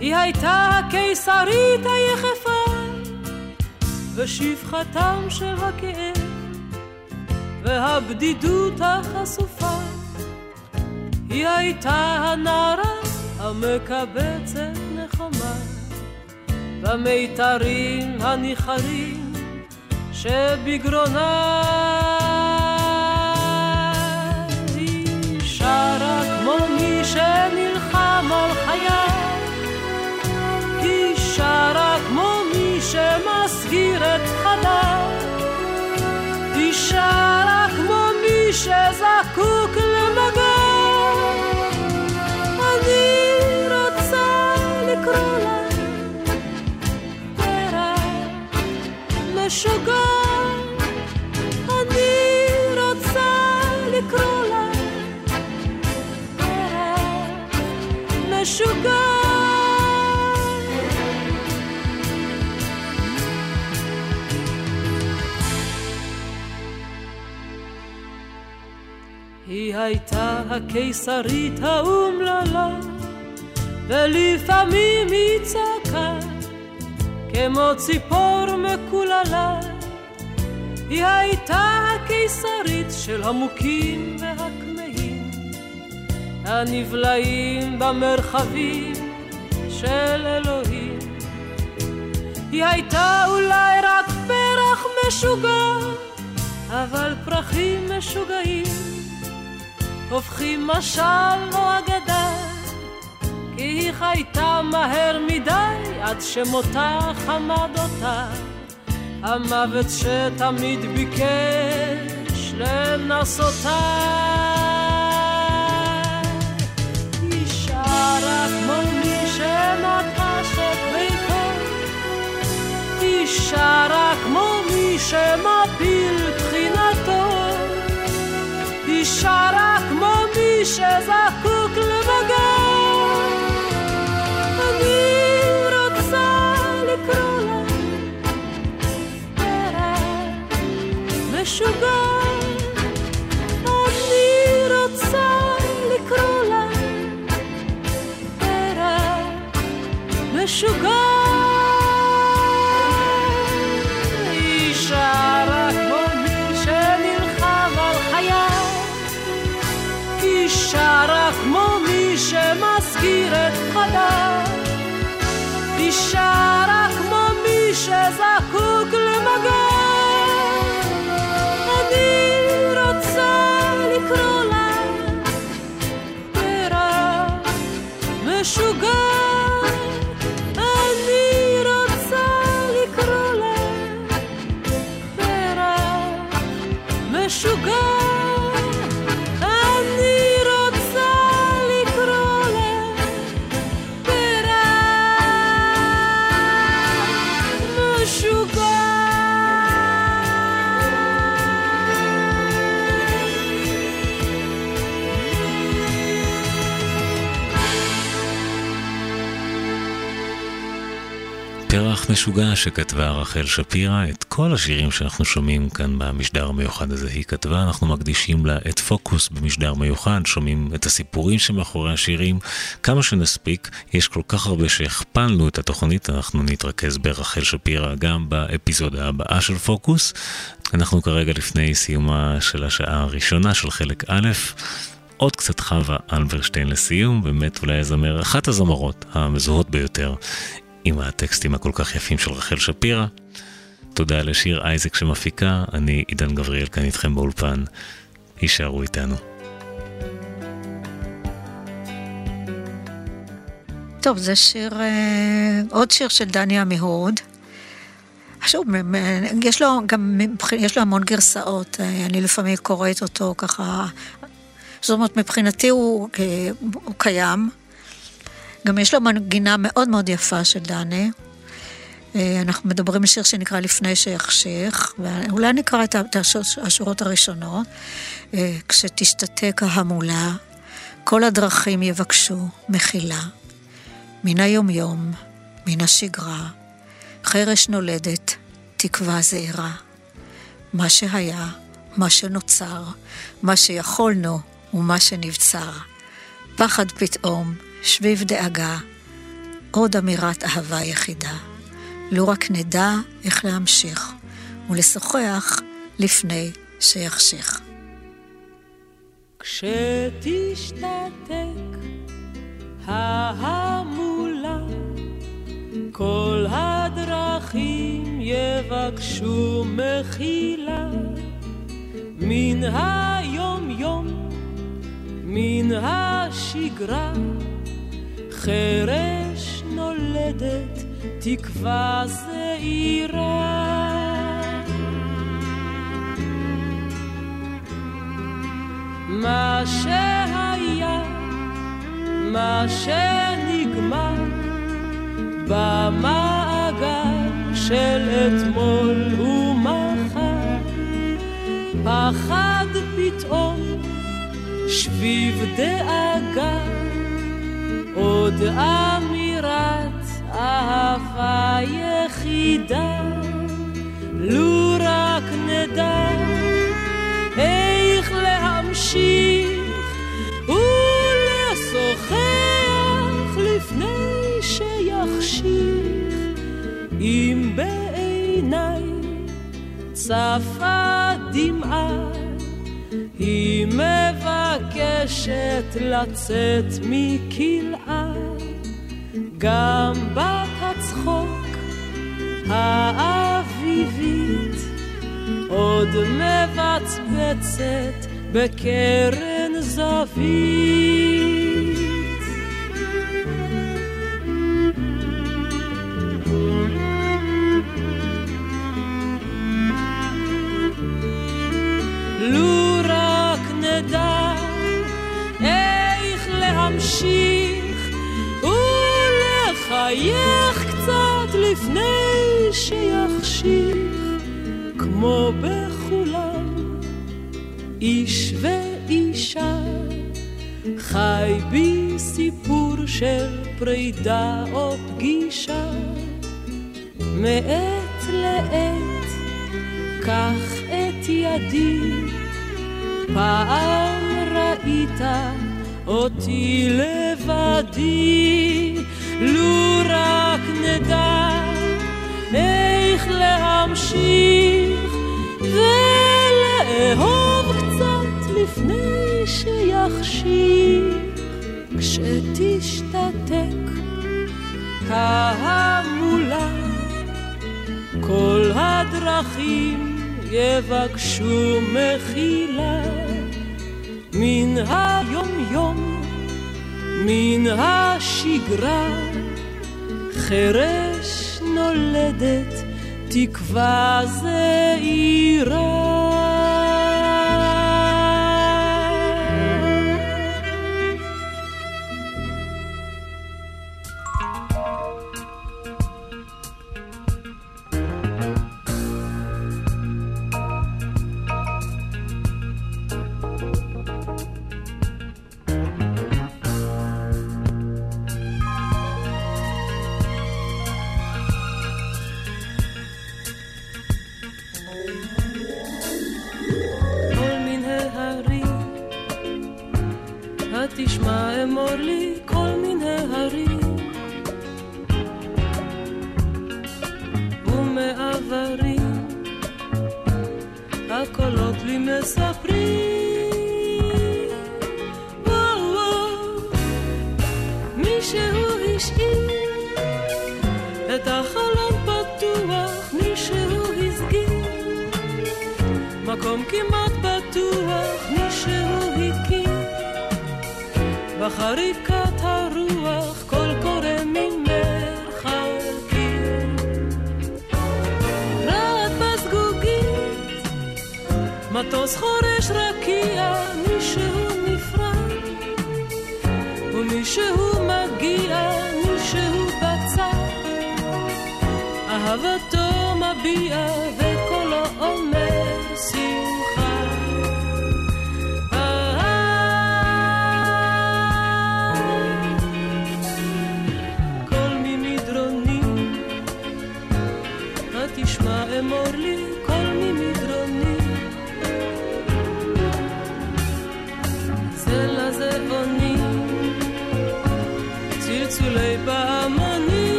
היא הייתה הקיסרית היחפה, ושפחתם של הכאב, והבדידות החשופה. היא הייתה הנערה המקבצת נחמה. במיתרים הניחרים שבגרונה היא שרה כמו מי שנלחם על חייו היא שרה כמו מי שמסגיר את פחדיו היא שרה כמו מי שזקוק למגע משוגע, אני רוצה לקרוא לה פרח משוגע. היא הייתה הקיסרית האומללה, ולפעמים היא צעקה כמו ציפור מקוללה. היא הייתה הקיסרית של המוכים והכמהים, הנבלעים במרחבים של אלוהים. היא הייתה אולי רק פרח משוגע, אבל פרחים משוגעים הופכים משל או אגדה, כי היא חייתה מהר מדי עד שמותה חמד אותה. המוות שתמיד ביקש לנסותה. אישה רק כמו מי שנטש את ביתו, אישה רק כמו מי שמפיל תחינתו, אישה רק כמו מי שזקוק למגע. משוגע, אני רוצה לקרוא לה פרח משוגע. רק כמו מי שמזכיר את פחדיו, אישה רק כמו מי שזקוק משוגע שכתבה רחל שפירא, את כל השירים שאנחנו שומעים כאן במשדר המיוחד הזה היא כתבה, אנחנו מקדישים לה את פוקוס במשדר מיוחד, שומעים את הסיפורים שמאחורי השירים, כמה שנספיק, יש כל כך הרבה שהכפלנו את התוכנית, אנחנו נתרכז ברחל שפירא גם באפיזודה הבאה של פוקוס. אנחנו כרגע לפני סיומה של השעה הראשונה של חלק א', עוד קצת חווה אלברשטיין לסיום, באמת אולי הזמר, אחת הזמרות המזוהות ביותר עם הטקסטים הכל כך יפים של רחל שפירא. תודה לשיר אייזק שמפיקה, אני עידן גבריאל כאן איתכם באולפן. הישארו איתנו. טוב, זה שיר, אה, עוד שיר של דני עמיהוד. שוב, יש לו גם, יש לו המון גרסאות, אה, אני לפעמים קוראת אותו ככה, זאת אומרת, מבחינתי הוא, אה, הוא קיים, גם יש לו מנגינה מאוד מאוד יפה של דני. אה, אנחנו מדברים על שיר שנקרא לפני שיחשיך, ואולי נקרא את השורות הראשונות. אה, כשתשתתק ההמולה, כל הדרכים יבקשו מחילה. מן היומיום, מן השגרה, חרש נולדת, תקווה זהירה. מה שהיה, מה שנוצר, מה שיכולנו ומה שנבצר. פחד פתאום, שביב דאגה, עוד אמירת אהבה יחידה. לו רק נדע איך להמשיך ולשוחח לפני שיחשיך. כשתשתתק ההמולה, כל הדרכים יבקשו מחילה, מן היום יום, מן השגרה. חרש נולדת תקווה זעירה. מה שהיה, מה שנגמר, במעגל של אתמול ומחר, פחד פתאום, שביב דאגה. עוד אמירת אהבה יחידה, לו רק נדע איך להמשיך ולשוחח לפני שיחשיך. אם בעיניי צפה דמעה, היא מבקשת לצאת מכלאה, גם בת הצחוק האביבית עוד מבצבצת בקרן זווית. להמשיך ולחייך קצת לפני שיחשיך כמו בכולם איש ואישה. חי בי סיפור של פרידה או פגישה מעת לעת קח את ידי פעם ראית אותי לבדי, לו רק נדע איך להמשיך ולאהוב קצת לפני שיחשיך, כשתשתתק ההמולה, כל הדרכים יבקשו מחילה. מן היום-יום, מן השגרה, חרש נולדת תקווה זעירה.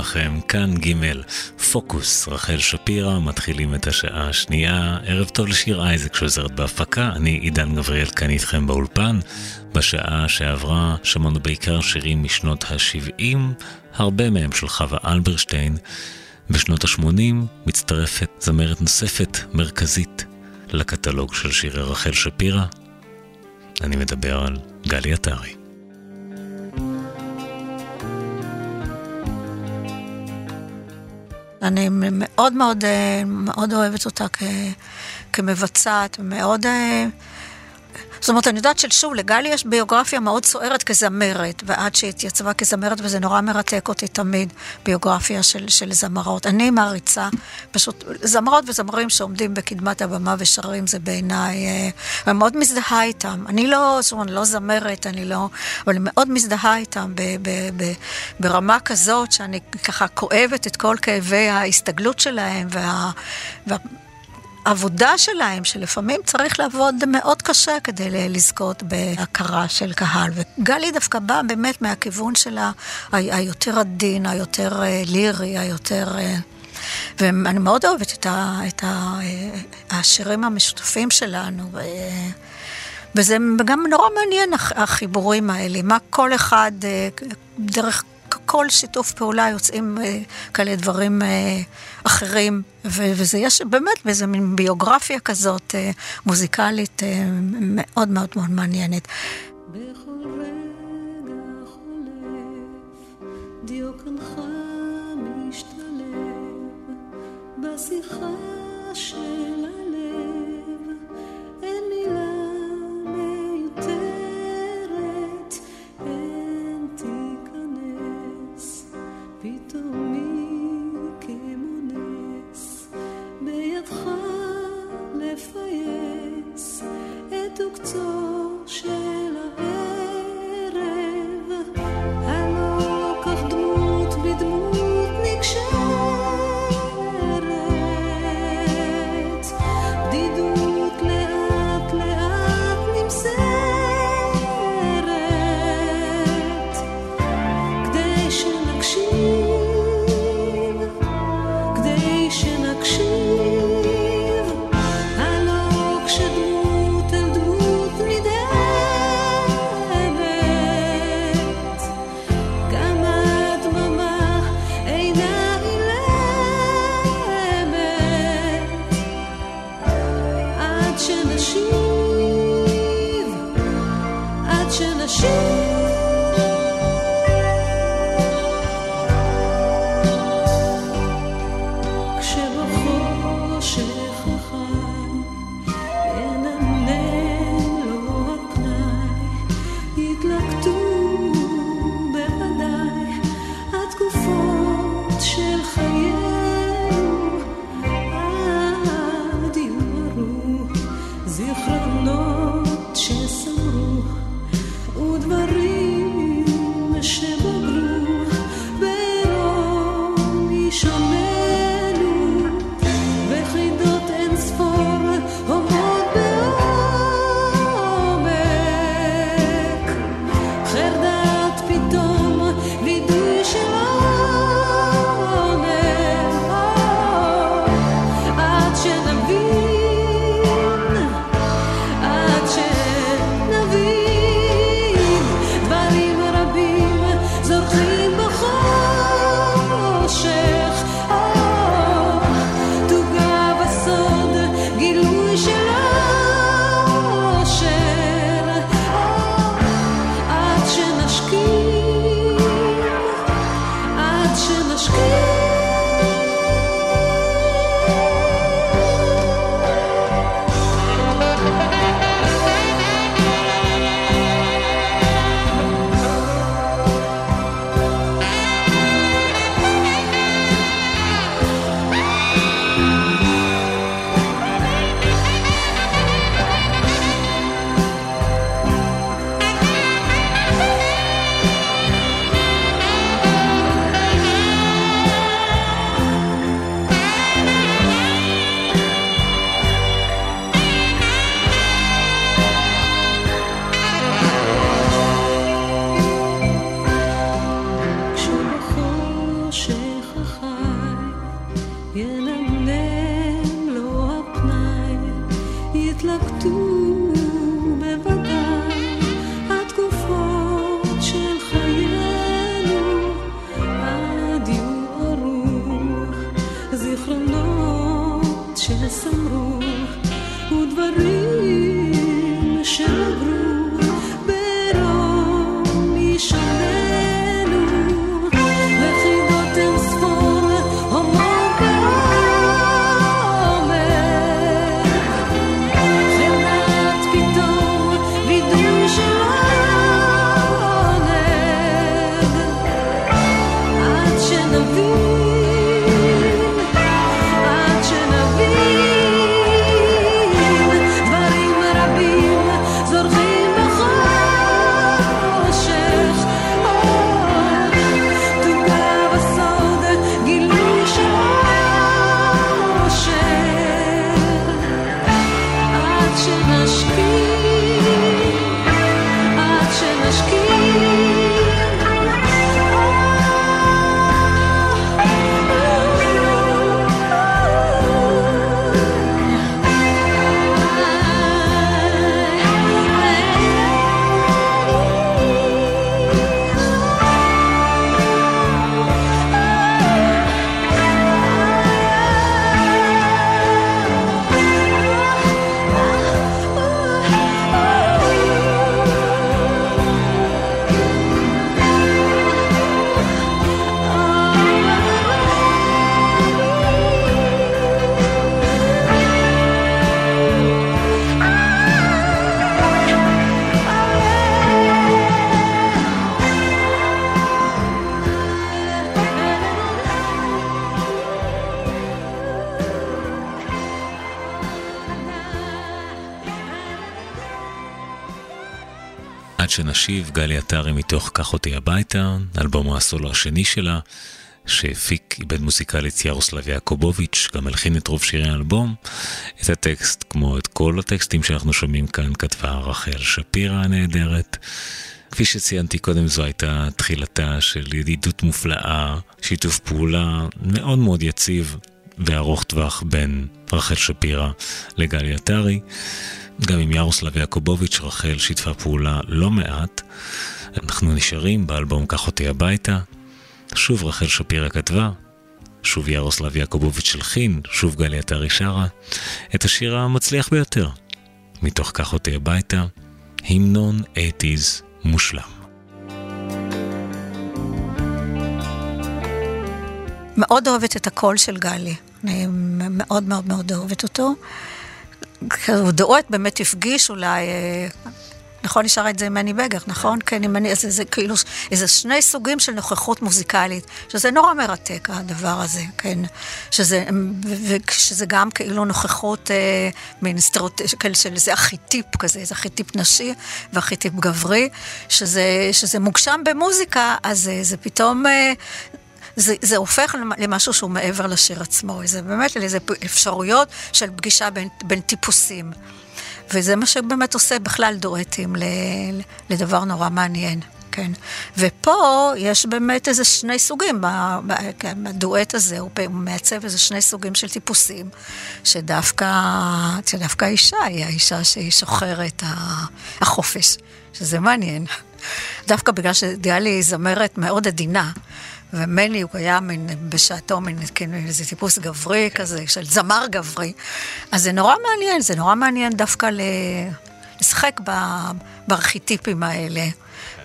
לכם, כאן ג' פוקוס, רחל שפירא, מתחילים את השעה השנייה. ערב טוב לשיר אייזק שעוזרת בהפקה, אני עידן גבריאל כאן איתכם באולפן. בשעה שעברה שמענו בעיקר שירים משנות ה-70, הרבה מהם של חווה אלברשטיין. בשנות ה-80 מצטרפת זמרת נוספת מרכזית לקטלוג של שירי רחל שפירא. אני מדבר על גלי עטרי. אני מאוד מאוד, אה, מאוד אוהבת אותה כ, כמבצעת, מאוד... זאת אומרת, אני יודעת ששוב, לגלי יש ביוגרפיה מאוד סוערת כזמרת, ועד שהיא התייצבה כזמרת, וזה נורא מרתק אותי תמיד, ביוגרפיה של, של זמרות. אני מעריצה, פשוט, זמרות וזמרים שעומדים בקדמת הבמה ושרים, זה בעיניי, אה, אני מאוד מזדהה איתם. אני לא, זאת אומרת, לא זמרת, אני לא, אבל אני מאוד מזדהה איתם ב, ב, ב, ברמה כזאת, שאני ככה כואבת את כל כאבי ההסתגלות שלהם, וה... וה העבודה שלהם, שלפעמים צריך לעבוד מאוד קשה כדי לזכות בהכרה של קהל. וגלי דווקא באה באמת מהכיוון שלה היותר עדין, היותר אה, לירי, היותר... אה, ואני מאוד אוהבת את, ה, את ה, אה, השירים המשותפים שלנו. וזה גם נורא מעניין החיבורים האלה, מה כל אחד דרך כל שיתוף פעולה יוצאים אה, כאלה דברים אה, אחרים, וזה יש באמת באיזה מין ביוגרפיה כזאת אה, מוזיקלית מאוד מאוד מאוד מעניינת. בשיחה לפייס את עוקצו של שנשיב, גלי עטרי מתוך "קח אותי הביתה", אלבום הסולו השני שלה, שהפיק עיבד מוזיקלית ירוסלב יעקובוביץ', גם הלחין את רוב שירי האלבום. את הטקסט, כמו את כל הטקסטים שאנחנו שומעים כאן, כתבה רחל שפירא הנהדרת. כפי שציינתי קודם, זו הייתה תחילתה של ידידות מופלאה, שיתוף פעולה מאוד מאוד יציב וארוך טווח בין רחל שפירא לגלי עטרי. גם עם ירוסלב יעקובוביץ', רחל שיתפה פעולה לא מעט. אנחנו נשארים באלבום "קח אותי הביתה". שוב רחל שפירא כתבה, שוב ירוסלב יעקובוביץ' הלחין, שוב גלי עטרי שרה, את השיר המצליח ביותר. מתוך "קח אותי הביתה", המנון 80's מושלם. מאוד אוהבת את הקול של גלי. אני מאוד מאוד מאוד אוהבת אותו. דואט באמת הפגיש אולי, אה, נכון, נשאר את זה עם מני בגר, נכון? כן, עם מני, זה, זה כאילו, איזה שני סוגים של נוכחות מוזיקלית, שזה נורא מרתק, הדבר הזה, כן? שזה, ושזה גם כאילו נוכחות אה, מין סטריאוטיפ, של איזה ארכיטיפ כזה, איזה ארכיטיפ נשי וארכיטיפ גברי, שזה, שזה מוגשם במוזיקה, אז אה, זה פתאום... אה, זה, זה הופך למשהו שהוא מעבר לשיר עצמו, זה באמת איזה אפשרויות של פגישה בין, בין טיפוסים. וזה מה שבאמת עושה בכלל דואטים לדבר נורא מעניין. כן. ופה יש באמת איזה שני סוגים, כן, הדואט הזה הוא מעצב איזה שני סוגים של טיפוסים, שדווקא, שדווקא האישה היא האישה שהיא שוחרת החופש, שזה מעניין. דווקא בגלל שדיאלי היא זמרת מאוד עדינה, ומני הוא היה מין, בשעתו מין, כן, איזה טיפוס גברי כזה, של זמר גברי. אז זה נורא מעניין, זה נורא מעניין דווקא לשחק בארכיטיפים האלה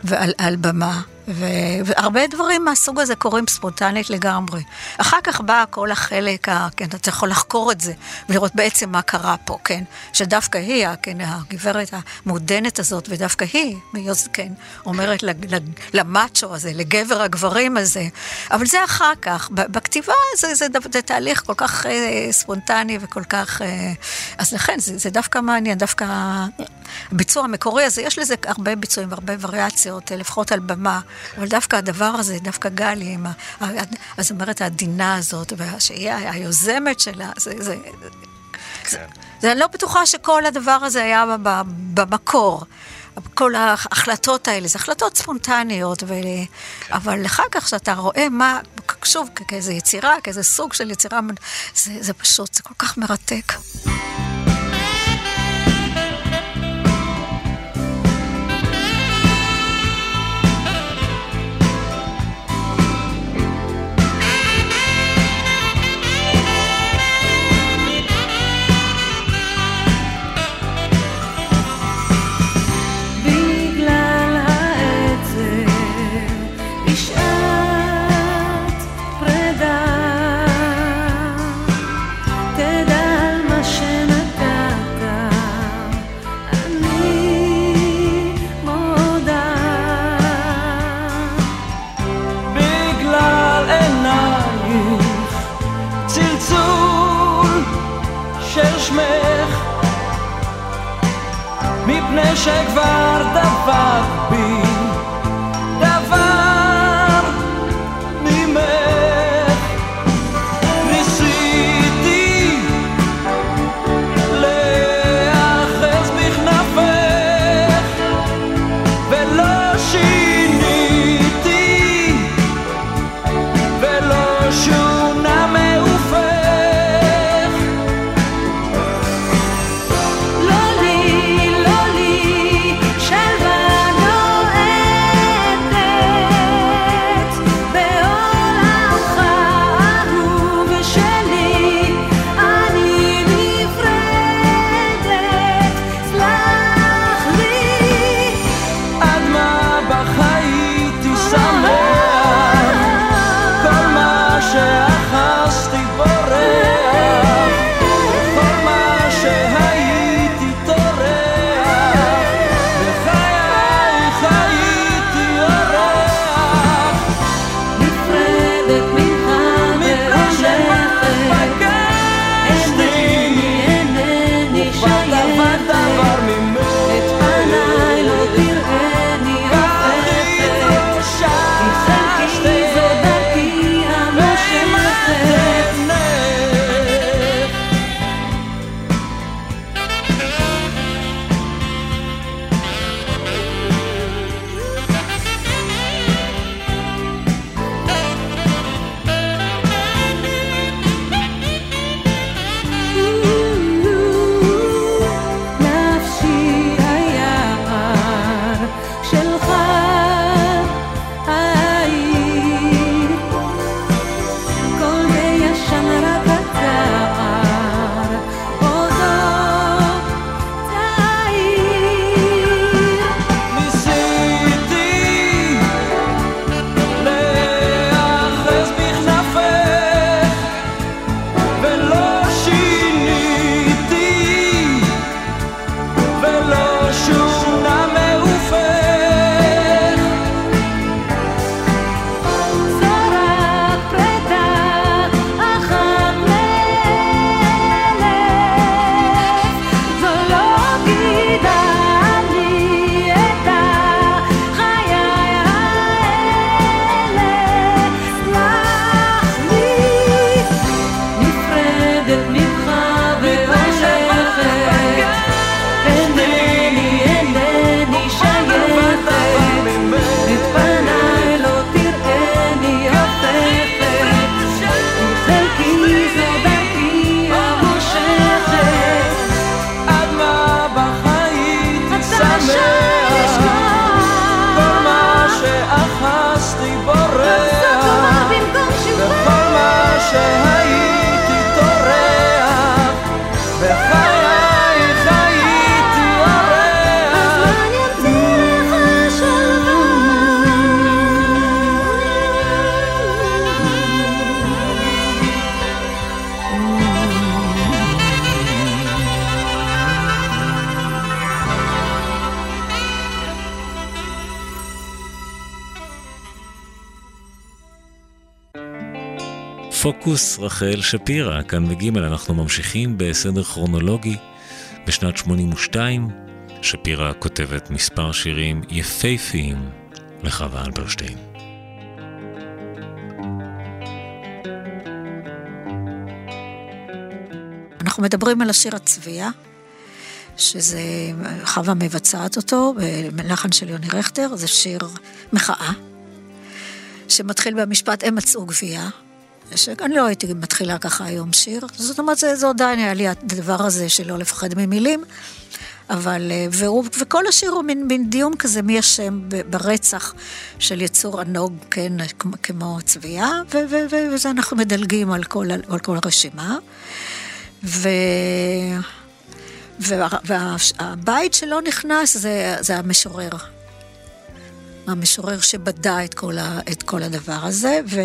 ועל במה. והרבה דברים מהסוג הזה קורים ספונטנית לגמרי. אחר כך בא כל החלק, ה... כן, אתה יכול לחקור את זה ולראות בעצם מה קרה פה, כן? שדווקא היא, כן, הגברת המעודנת הזאת, ודווקא היא, מיוז, כן, אומרת למאצ'ו הזה, לגבר הגברים הזה, אבל זה אחר כך. בכתיבה זה, זה, זה, זה תהליך כל כך אה, ספונטני וכל כך... אה, אז לכן, זה, זה דווקא מעניין, דווקא הביצוע המקורי הזה, יש לזה הרבה ביצועים והרבה וריאציות, לפחות על במה. אבל דווקא הדבר הזה, דווקא גלי, עם הזמרת העדינה הזאת, שהיא היוזמת שלה, זה... זה כן. זה, אני לא בטוחה שכל הדבר הזה היה במקור. כל ההחלטות האלה, זה החלטות ספונטניות, ו... כן. אבל אחר כך שאתה רואה מה, שוב, כאיזה יצירה, כאיזה סוג של יצירה, זה, זה פשוט, זה כל כך מרתק. שכבר דבק רחל שפירא, כאן בגימל אנחנו ממשיכים בסדר כרונולוגי. בשנת 82 שפירא כותבת מספר שירים יפהפיים לחווה אלברשטיין. אנחנו מדברים על השיר הצביעה, שזה, חווה מבצעת אותו, בלחן של יוני רכטר, זה שיר מחאה, שמתחיל במשפט, הם מצאו גבייה. שאני לא הייתי מתחילה ככה היום שיר, זאת אומרת, זה, זה עדיין היה לי הדבר הזה של לא לפחד ממילים, אבל, אה, והוא, וכל השיר הוא מין, מין דיון כזה, מי אשם ברצח של יצור ענוג, כן, כמו צביעה, וזה אנחנו מדלגים על כל, על כל הרשימה. ו... והבית שלא נכנס זה, זה המשורר. המשורר שבדה את כל, ה, את כל הדבר הזה, ו...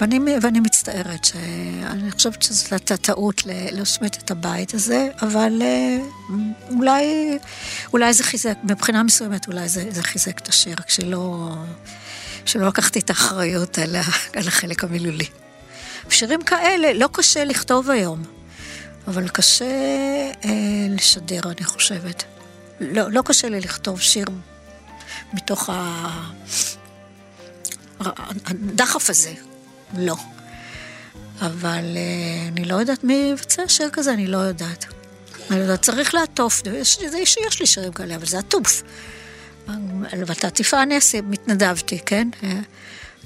ואני, ואני מצטערת, שאני חושבת שזו הייתה טעות להשמיט את הבית הזה, אבל אה, אולי, אולי זה חיזק, מבחינה מסוימת אולי זה, זה חיזק את השיר, כשלא, שלא לקחתי את האחריות על, על החלק המילולי. שירים כאלה לא קשה לכתוב היום, אבל קשה אה, לשדר, אני חושבת. לא, לא קשה לי לכתוב שיר מתוך ה... הדחף הזה, לא. אבל אה, אני לא יודעת מי יבצע שיר כזה, אני לא יודעת. אני לא יודעת, צריך לעטוף, יש, יש, לי שירים כאלה, אבל זה עטוף. ואת העטיפה אני אעשה, מתנדבתי, כן?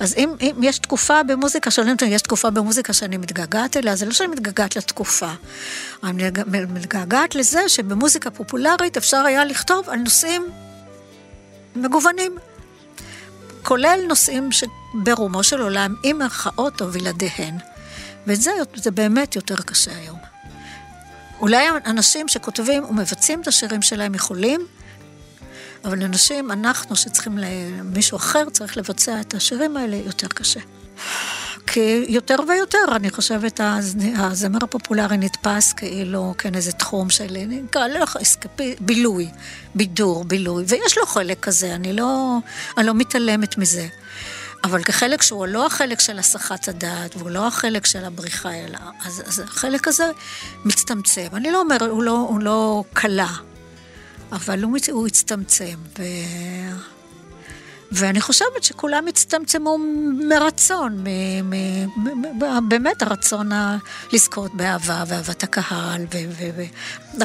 אז אם, אם יש תקופה במוזיקה, שואלים אותי, יש תקופה במוזיקה שאני מתגעגעת אליה, זה לא שאני מתגעגעת לתקופה. אני מתגעגעת לזה שבמוזיקה פופולרית אפשר היה לכתוב על נושאים מגוונים. כולל נושאים שברומו של עולם, עם מירכאות או בלעדיהן. וזה זה באמת יותר קשה היום. אולי אנשים שכותבים ומבצעים את השירים שלהם יכולים, אבל אנשים, אנחנו שצריכים, מישהו אחר צריך לבצע את השירים האלה, יותר קשה. כי יותר ויותר, אני חושבת, הזמר הפופולרי נתפס כאילו, כן, איזה תחום של, נקרא, לא אסקפי, בילוי, בידור, בילוי, ויש לו חלק כזה, אני לא, אני לא מתעלמת מזה. אבל כחלק שהוא לא החלק של הסחת הדעת, והוא לא החלק של הבריחה, אלא, אז, אז החלק הזה מצטמצם. אני לא אומרת, הוא לא, הוא לא קלה, אבל הוא, הוא הצטמצם. ו... ואני חושבת שכולם הצטמצמו מרצון, מ, מ, באמת הרצון ה- לזכות באהבה ואהבת הקהל, ו, ו, ו,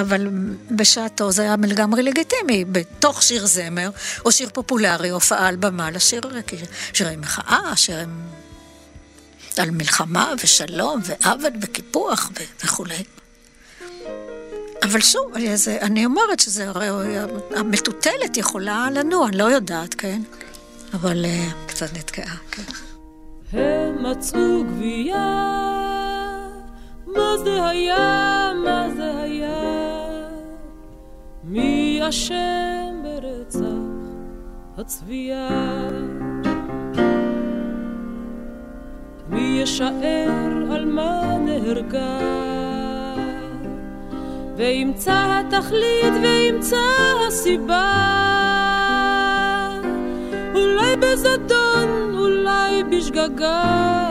אבל בשעתו זה היה לגמרי לגיטימי, בתוך שיר זמר, או שיר פופולרי, הופעה על במה, לשיר שירי מחאה, שירים על מלחמה ושלום ועוול וקיפוח וכולי. אבל שוב, אני אומרת שזה, המטוטלת יכולה לנוע, אני לא יודעת, כן? אבל uh, קצת נתקעה, כן. הם מצאו גבייה, מה זה היה, מה זה היה? מי אשם ברצח הצבייה? מי ישאר על מה נהרגה? וימצא התכלית וימצא הסיבה אולי בזדון, אולי בשגגה,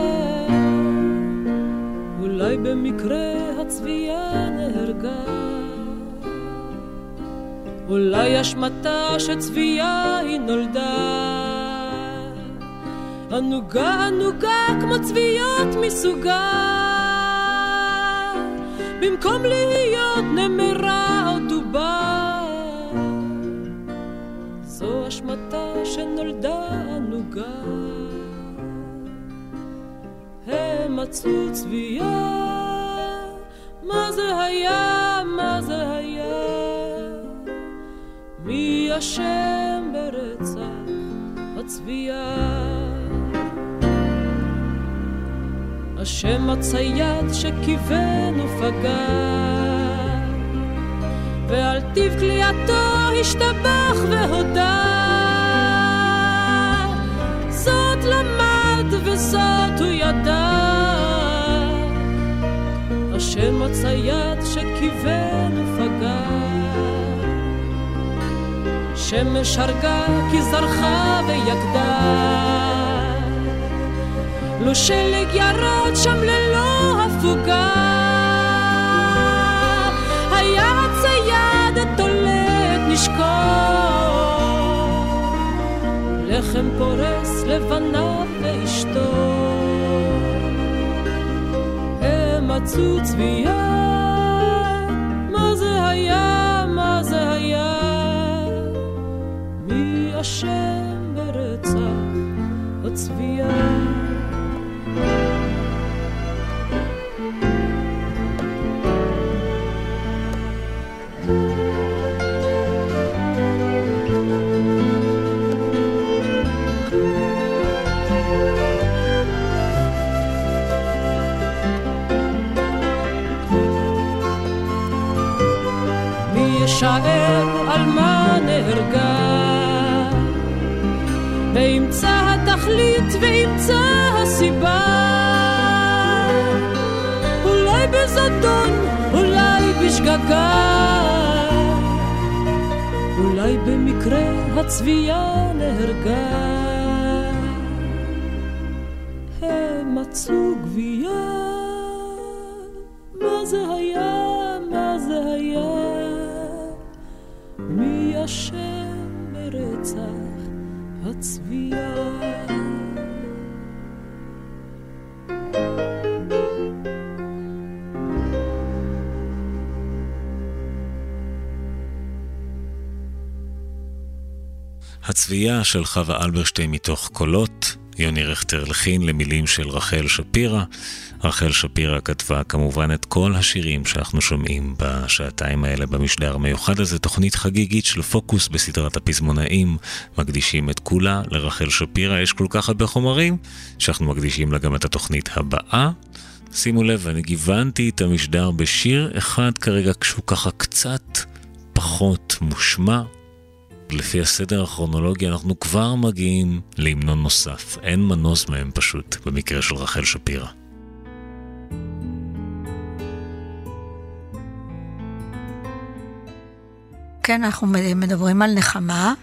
אולי במקרה הצבייה נהרגה. אולי אשמתה שצבייה היא נולדה. ענוגה ענוגה כמו צביות מסוגה, במקום להיות נמרה שנולדה ענוגה. הם מצאו צבייה, מה זה היה, מה זה היה? מי אשם ברצח הצבייה? השם הצייד שכיוון ופגע ועל טיב כליאתו השתבח והודה. זאת למד וזאת הוא ידע. השם הצייד שכיוון ופגע. שמש הרגה כי זרחה ויגדה. לו שלג ירד שם ללא הפוגה. היה הצייד התולד נשקול, לחם פורס לבניו ואשתו. הם מצאו צביעה, מה זה היה, מה זה היה, מי אשם ברצח הצביעה. יישאר על מה נהרגה. וימצא התכלית וימצא הסיבה. אולי בזדון, אולי בשגגה. אולי במקרה הצבייה נהרגה. הם מצאו גבייה, הצביעה? הצביעה של חווה אלברשטיין מתוך קולות, יוני רכטר לחין למילים של רחל שפירא. רחל שפירא כתבה כמובן את כל השירים שאנחנו שומעים בשעתיים האלה במשדר המיוחד הזה, תוכנית חגיגית של פוקוס בסדרת הפזמונאים. מקדישים את כולה לרחל שפירא, יש כל כך הרבה חומרים שאנחנו מקדישים לה גם את התוכנית הבאה. שימו לב, אני גיוונתי את המשדר בשיר אחד כרגע כשהוא ככה קצת פחות מושמע, לפי הסדר הכרונולוגי אנחנו כבר מגיעים להמנון נוסף. אין מנוס מהם פשוט, במקרה של רחל שפירא. כן, אנחנו מדברים על נחמה.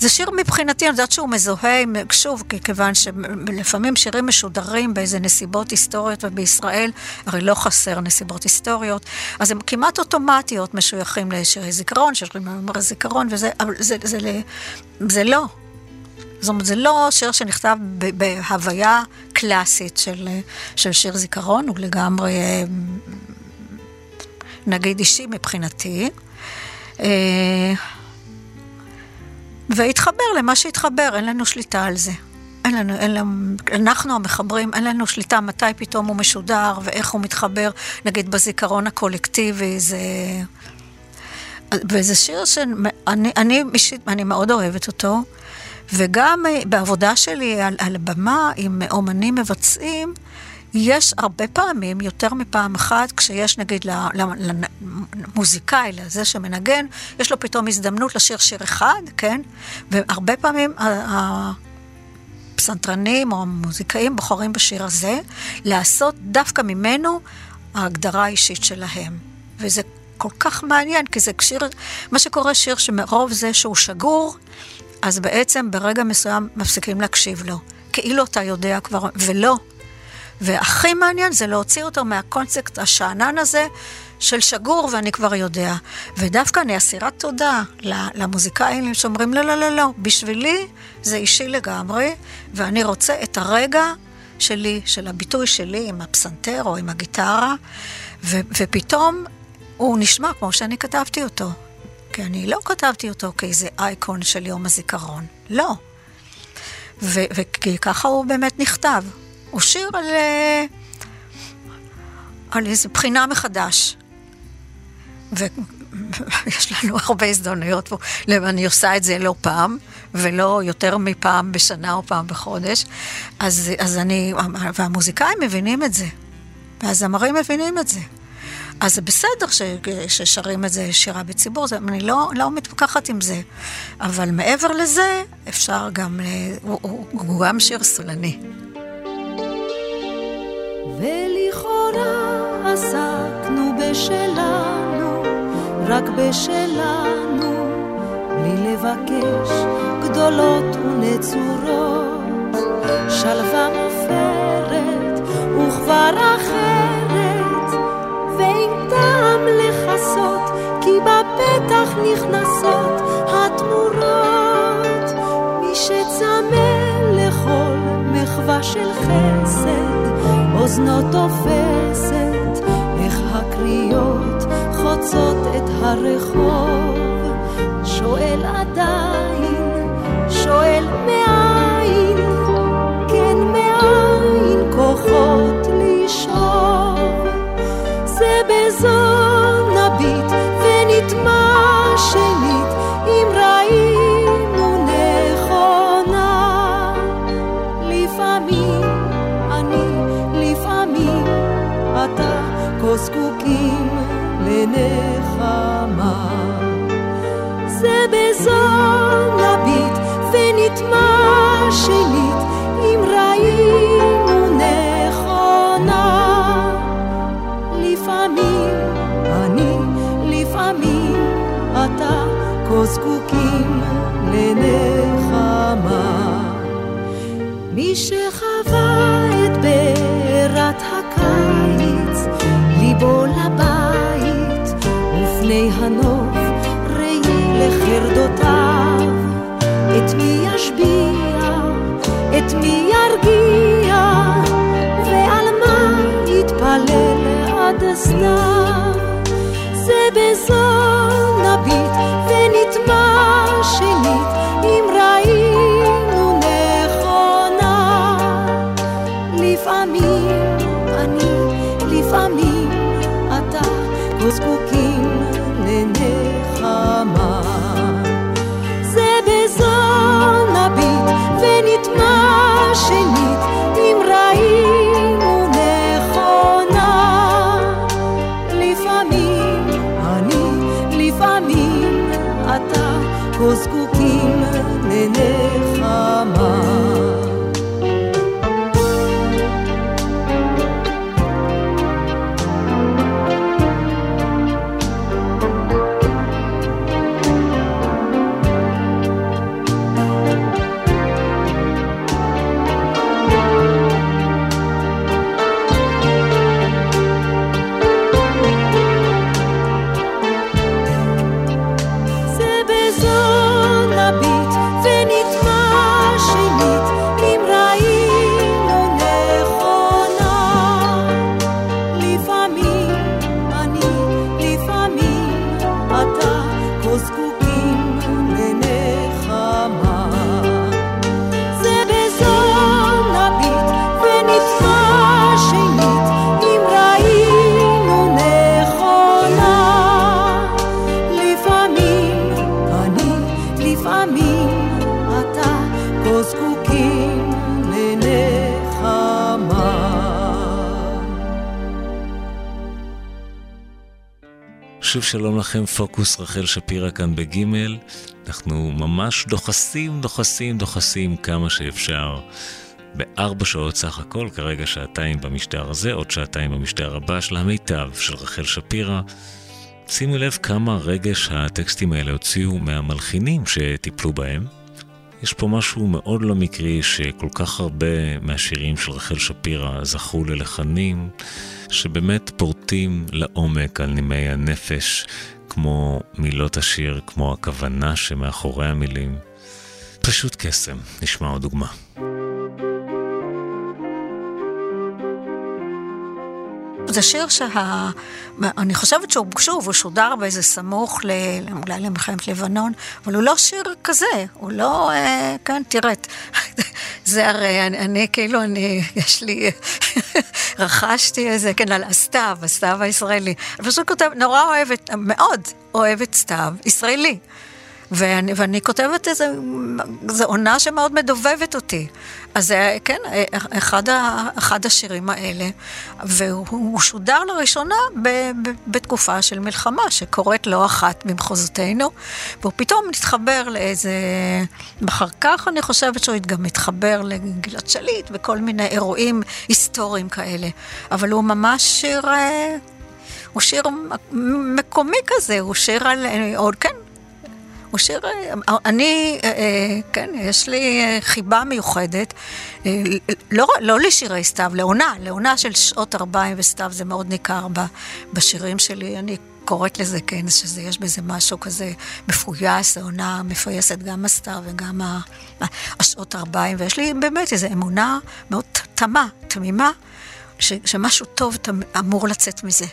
זה שיר מבחינתי, אני יודעת שהוא מזוהה, שוב, כיוון שלפעמים שירים משודרים באיזה נסיבות היסטוריות, ובישראל הרי לא חסר נסיבות היסטוריות, אז הם כמעט אוטומטיות משויכים לשירי זיכרון, שירים למאמרי זיכרון, וזה, זה, זה, זה, זה לא. זאת אומרת, זה לא שיר שנכתב בהוויה קלאסית של, של שיר זיכרון, הוא לגמרי, אה, נגיד, אישי מבחינתי. והתחבר למה שהתחבר, אין לנו שליטה על זה. אין לנו, אין לנו, אנחנו המחברים, אין לנו שליטה מתי פתאום הוא משודר ואיך הוא מתחבר, נגיד בזיכרון הקולקטיבי, זה... וזה שיר שאני אני, אישית, אני מאוד אוהבת אותו, וגם בעבודה שלי על, על במה עם אומנים מבצעים, יש הרבה פעמים, יותר מפעם אחת, כשיש נגיד למוזיקאי, לזה שמנגן, יש לו פתאום הזדמנות לשיר שיר אחד, כן? והרבה פעמים הפסנתרנים או המוזיקאים בוחרים בשיר הזה לעשות דווקא ממנו ההגדרה האישית שלהם. וזה כל כך מעניין, כי זה שיר, מה שקורה שיר שמרוב זה שהוא שגור, אז בעצם ברגע מסוים מפסיקים להקשיב לו. כאילו אתה יודע כבר, ולא. והכי מעניין זה להוציא אותו מהקונספט השאנן הזה של שגור ואני כבר יודע. ודווקא אני אסירת תודה למוזיקאים שאומרים לא, לא, לא, לא, בשבילי זה אישי לגמרי, ואני רוצה את הרגע שלי, של הביטוי שלי עם הפסנתר או עם הגיטרה, ו- ופתאום הוא נשמע כמו שאני כתבתי אותו. כי אני לא כתבתי אותו כאיזה אייקון של יום הזיכרון, לא. וככה הוא באמת נכתב. הוא שיר על, אה, על איזו בחינה מחדש. ויש לנו הרבה הזדמנויות פה, אני עושה את זה לא פעם, ולא יותר מפעם בשנה או פעם בחודש, אז, אז אני, והמוזיקאים מבינים את זה, והזמרים מבינים את זה. אז זה בסדר ש, ששרים את זה שירה בציבור, זה, אני לא, לא מתווכחת עם זה, אבל מעבר לזה, אפשר גם, הוא, הוא, הוא גם שיר סולני. ולכאורה עסקנו בשלנו, רק בשלנו, בלי לבקש גדולות ונצורות, שלווה מופרת כבר אחרת, ואין טעם לכסות, כי בפתח נכנסות התמורות. מי שצמא לכל מחווה של חסד, אוזנו תופסת, איך הקריאות חוצות את הרחוב. שואל עדיין, שואל מאין, לנחמה. זה בזו נביט ונטמע שנית אם ראינו נכונה. לפעמים אני, לפעמים אתה, כה זקוקים לנחמה. הנוף לחרדותיו, את מי ישביע, את מי ירגיע, ועל מה יתפלל עד הסתיו. זה בזו נביט שוב שלום לכם, פוקוס רחל שפירא כאן בגימל. אנחנו ממש דוחסים, דוחסים, דוחסים כמה שאפשר. בארבע שעות סך הכל, כרגע שעתיים במשדר הזה, עוד שעתיים במשדר הבא של המיטב של רחל שפירא. שימו לב כמה רגש הטקסטים האלה הוציאו מהמלחינים שטיפלו בהם. יש פה משהו מאוד לא מקרי שכל כך הרבה מהשירים של רחל שפירא זכו ללחנים שבאמת פורטים לעומק על נימי הנפש, כמו מילות השיר, כמו הכוונה שמאחורי המילים. פשוט קסם. נשמע עוד דוגמה. זה שיר שה... אני חושבת שהוא שוב, הוא שודר באיזה סמוך ל... אולי למלחמת לבנון, אבל הוא לא שיר כזה, הוא לא... אה, כן, תראה, זה הרי, אני, אני כאילו, אני, יש לי, רכשתי איזה, כן, על הסתיו, הסתיו הישראלי. אני פשוט כותבת, נורא אוהבת, מאוד אוהבת סתיו ישראלי. ואני, ואני כותבת איזה, זו עונה שמאוד מדובבת אותי. אז זה, כן, אחד, ה, אחד השירים האלה, והוא שודר לראשונה ב, ב, בתקופה של מלחמה, שקורית לא אחת במחוזותינו, והוא פתאום מתחבר לאיזה... אחר כך אני חושבת שהוא גם מתחבר לגלעד שליט וכל מיני אירועים היסטוריים כאלה. אבל הוא ממש שיר... הוא שיר מקומי כזה, הוא שיר על... עוד כן, הוא שיר, אני, כן, יש לי חיבה מיוחדת, לא, לא לשירי סתיו, לעונה, לעונה של שעות ארבעים וסתיו, זה מאוד ניכר בשירים שלי. אני קוראת לזה, כן, שיש בזה משהו כזה מפויס, העונה מפויסת גם הסתיו וגם השעות ארבעים, ויש לי באמת איזו אמונה מאוד תמה, תמימה, ש, שמשהו טוב אמור לצאת מזה.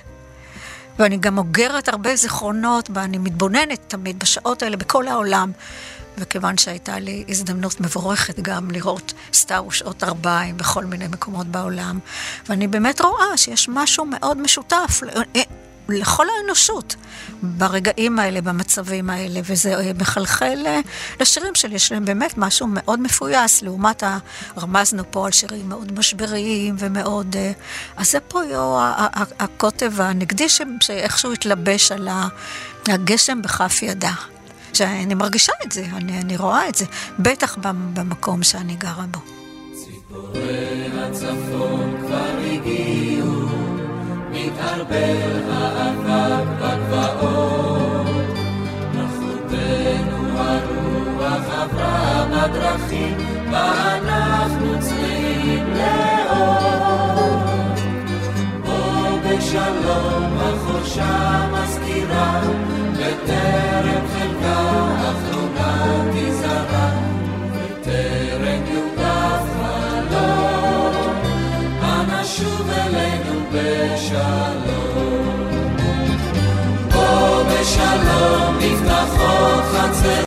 ואני גם אוגרת הרבה זיכרונות, ואני מתבוננת תמיד בשעות האלה בכל העולם. וכיוון שהייתה לי הזדמנות מבורכת גם לראות סטאר ושעות ארבעים בכל מיני מקומות בעולם, ואני באמת רואה שיש משהו מאוד משותף לכל האנושות ברגעים האלה, במצבים האלה, וזה אה, מחלחל אה, לשירים שלי, יש להם באמת משהו מאוד מפויס, לעומת ה... רמזנו פה על שירים מאוד משבריים ומאוד... אה, אז זה פה הקוטב הנגדי שאיכשהו התלבש על הגשם בכף ידה. שאני מרגישה את זה, אני, אני רואה את זה, בטח במקום שאני גרה בו. ציפורי הצפון כבר הגיעו מתערבל האבק בגבעות. נוחותנו הרוח עברה בדרכים, ואנחנו צמאים לאור. בוא בשלום החורשה מזכירה, בטרם חלקה אחרונה תזרע, בטרם בשלום. בוא בשלום נפתחות חצרות,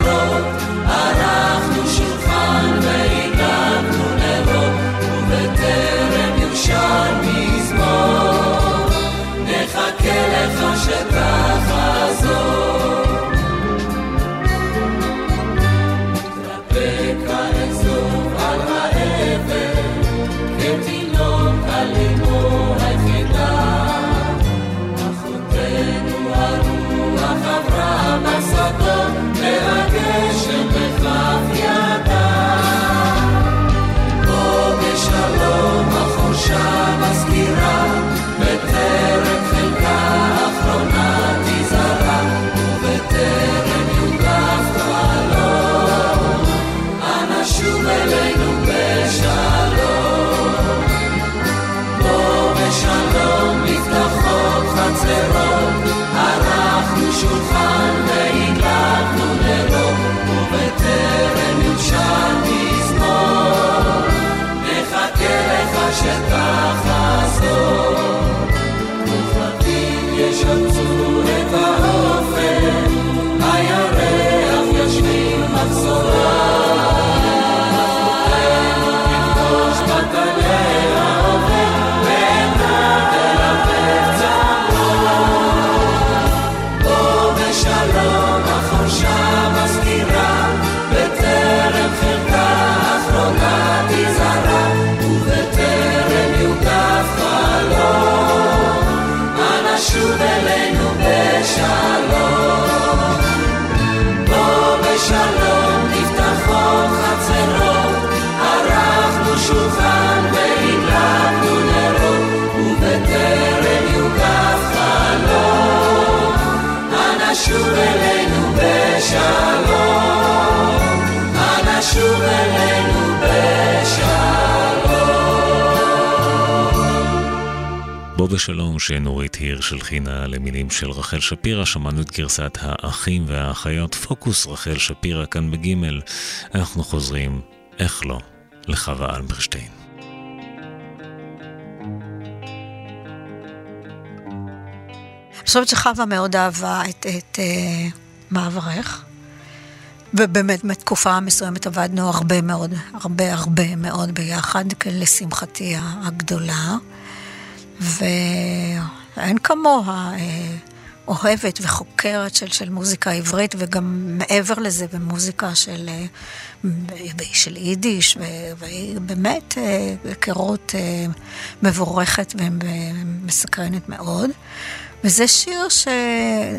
ושלום שנורית הירש הלחינה למילים של רחל שפירא, שמענו את גרסת האחים והאחיות, פוקוס רחל שפירא כאן בגימל. אנחנו חוזרים, איך לא, לחווה אלברשטיין. אני חושבת שחווה מאוד אהבה את, את uh, מעברך, ובאמת בתקופה מסוימת עבדנו הרבה מאוד, הרבה הרבה מאוד ביחד, לשמחתי הגדולה. ואין כמוה אה, אוהבת וחוקרת של, של מוזיקה עברית, וגם מעבר לזה במוזיקה של, אה, של יידיש, והיא באמת אה, היכרות מבורכת ומסקרנת מאוד. וזה שיר ש...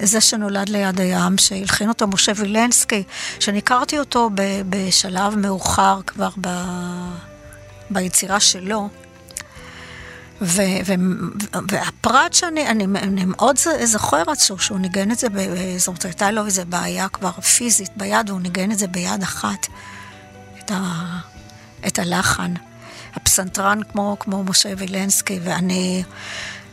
זה שנולד ליד הים, שהלחין אותו משה וילנסקי, שאני הכרתי אותו בשלב מאוחר כבר ב... ביצירה שלו. והפרט שאני אני, אני מאוד זוכרת שהוא, שהוא ניגן את זה, זאת אומרת, הייתה לו איזו בעיה כבר פיזית ביד, והוא ניגן את זה ביד אחת, את, ה, את הלחן. הפסנתרן כמו, כמו משה וילנסקי, ואני...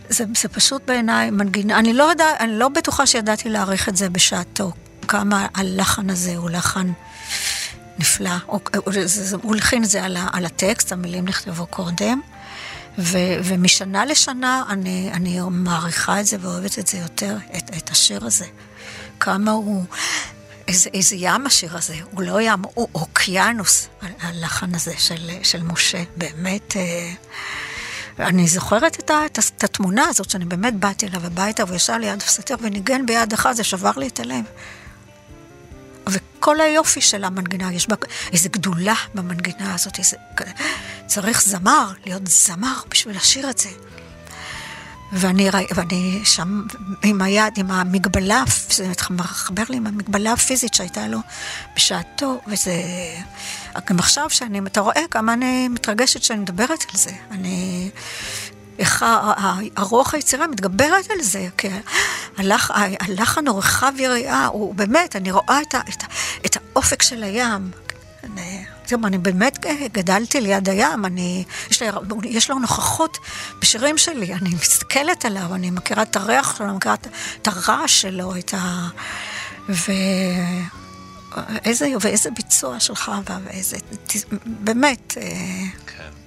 זה, זה פשוט בעיניי מנגינה, אני לא, יודע, אני לא בטוחה שידעתי להעריך את זה בשעתו, כמה הלחן הזה הוא לחן נפלא. הוא, הלחין את זה על, על הטקסט, המילים נכתבו קודם. ו, ומשנה לשנה אני, אני מעריכה את זה ואוהבת את זה יותר, את, את השיר הזה. כמה הוא, איזה, איזה ים השיר הזה, הוא לא ים, הוא אוקיינוס, הלחן הזה של, של משה, באמת. אה, אני זוכרת את, את, את התמונה הזאת, שאני באמת באתי אליו הביתה, והוא ישב ליד הפסטר וניגן ביד אחת, זה שבר לי את הלב. וכל היופי של המנגינה, יש בה איזו גדולה במנגינה הזאת, איזה... צריך זמר, להיות זמר בשביל לשיר את זה. ואני, ואני שם עם היד, עם המגבלה, זה מחבר לי עם המגבלה הפיזית שהייתה לו בשעתו, וזה... גם עכשיו שאני, אתה רואה כמה אני מתרגשת שאני מדברת על זה. אני... איך הרוח היצירה מתגברת על זה, כי הלח, הלחן הוא רחב יריעה, הוא באמת, אני רואה את, ה, את, את האופק של הים. אני, תראו, אני באמת גדלתי ליד הים, אני, יש, לי, יש לו נוכחות בשירים שלי, אני מסתכלת עליו, אני מכירה את הריח שלו, אני מכירה את הרעש שלו, את ה... ואיזה, ואיזה ביצוע שלך, ואיזה, באמת. אה, כן.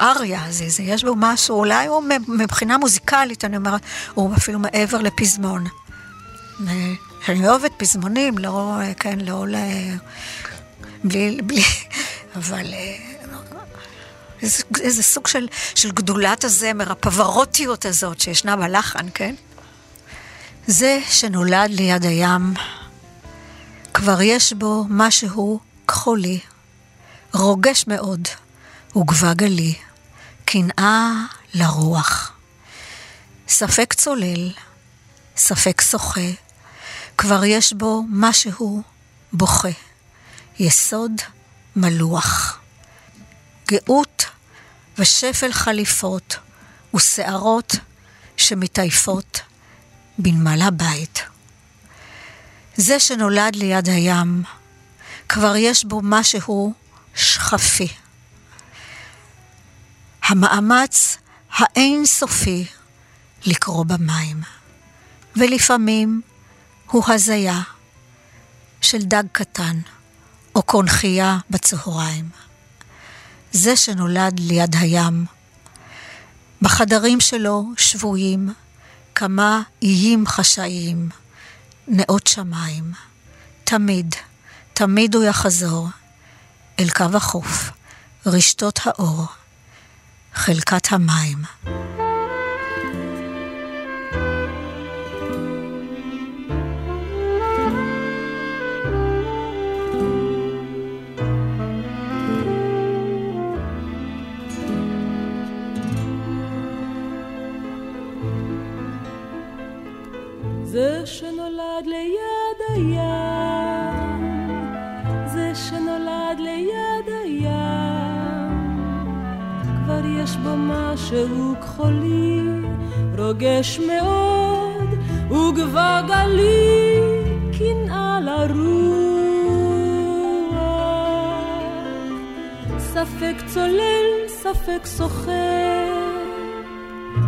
אריה הזה, זה, יש בו משהו, אולי הוא מבחינה מוזיקלית, אני אומרת, הוא אפילו מעבר לפזמון. אני אוהבת פזמונים, לא, כן, לא ל... בלי, בלי, אבל אה, איזה, איזה סוג של, של גדולת הזמר, הפוורותיות הזאת שישנה בלחן, כן? זה שנולד ליד הים, כבר יש בו משהו כחולי, רוגש מאוד וגבה גלי, קנאה לרוח. ספק צולל, ספק שוחה, כבר יש בו משהו בוכה. יסוד מלוח. גאות ושפל חליפות ושערות שמתעייפות בנמל הבית. זה שנולד ליד הים, כבר יש בו משהו שכפי. המאמץ האינסופי לקרוא במים, ולפעמים הוא הזיה של דג קטן. או קונכייה בצהריים. זה שנולד ליד הים. בחדרים שלו שבויים כמה איים חשאיים, נאות שמיים. תמיד, תמיד הוא יחזור אל קו החוף, רשתות האור, חלקת המים. זה שנולד ליד הים, זה שנולד ליד כבר יש בו משהו כחולי, רוגש מאוד, וגבה גלי, קנאה לרוח. ספק צולל, ספק סוחר,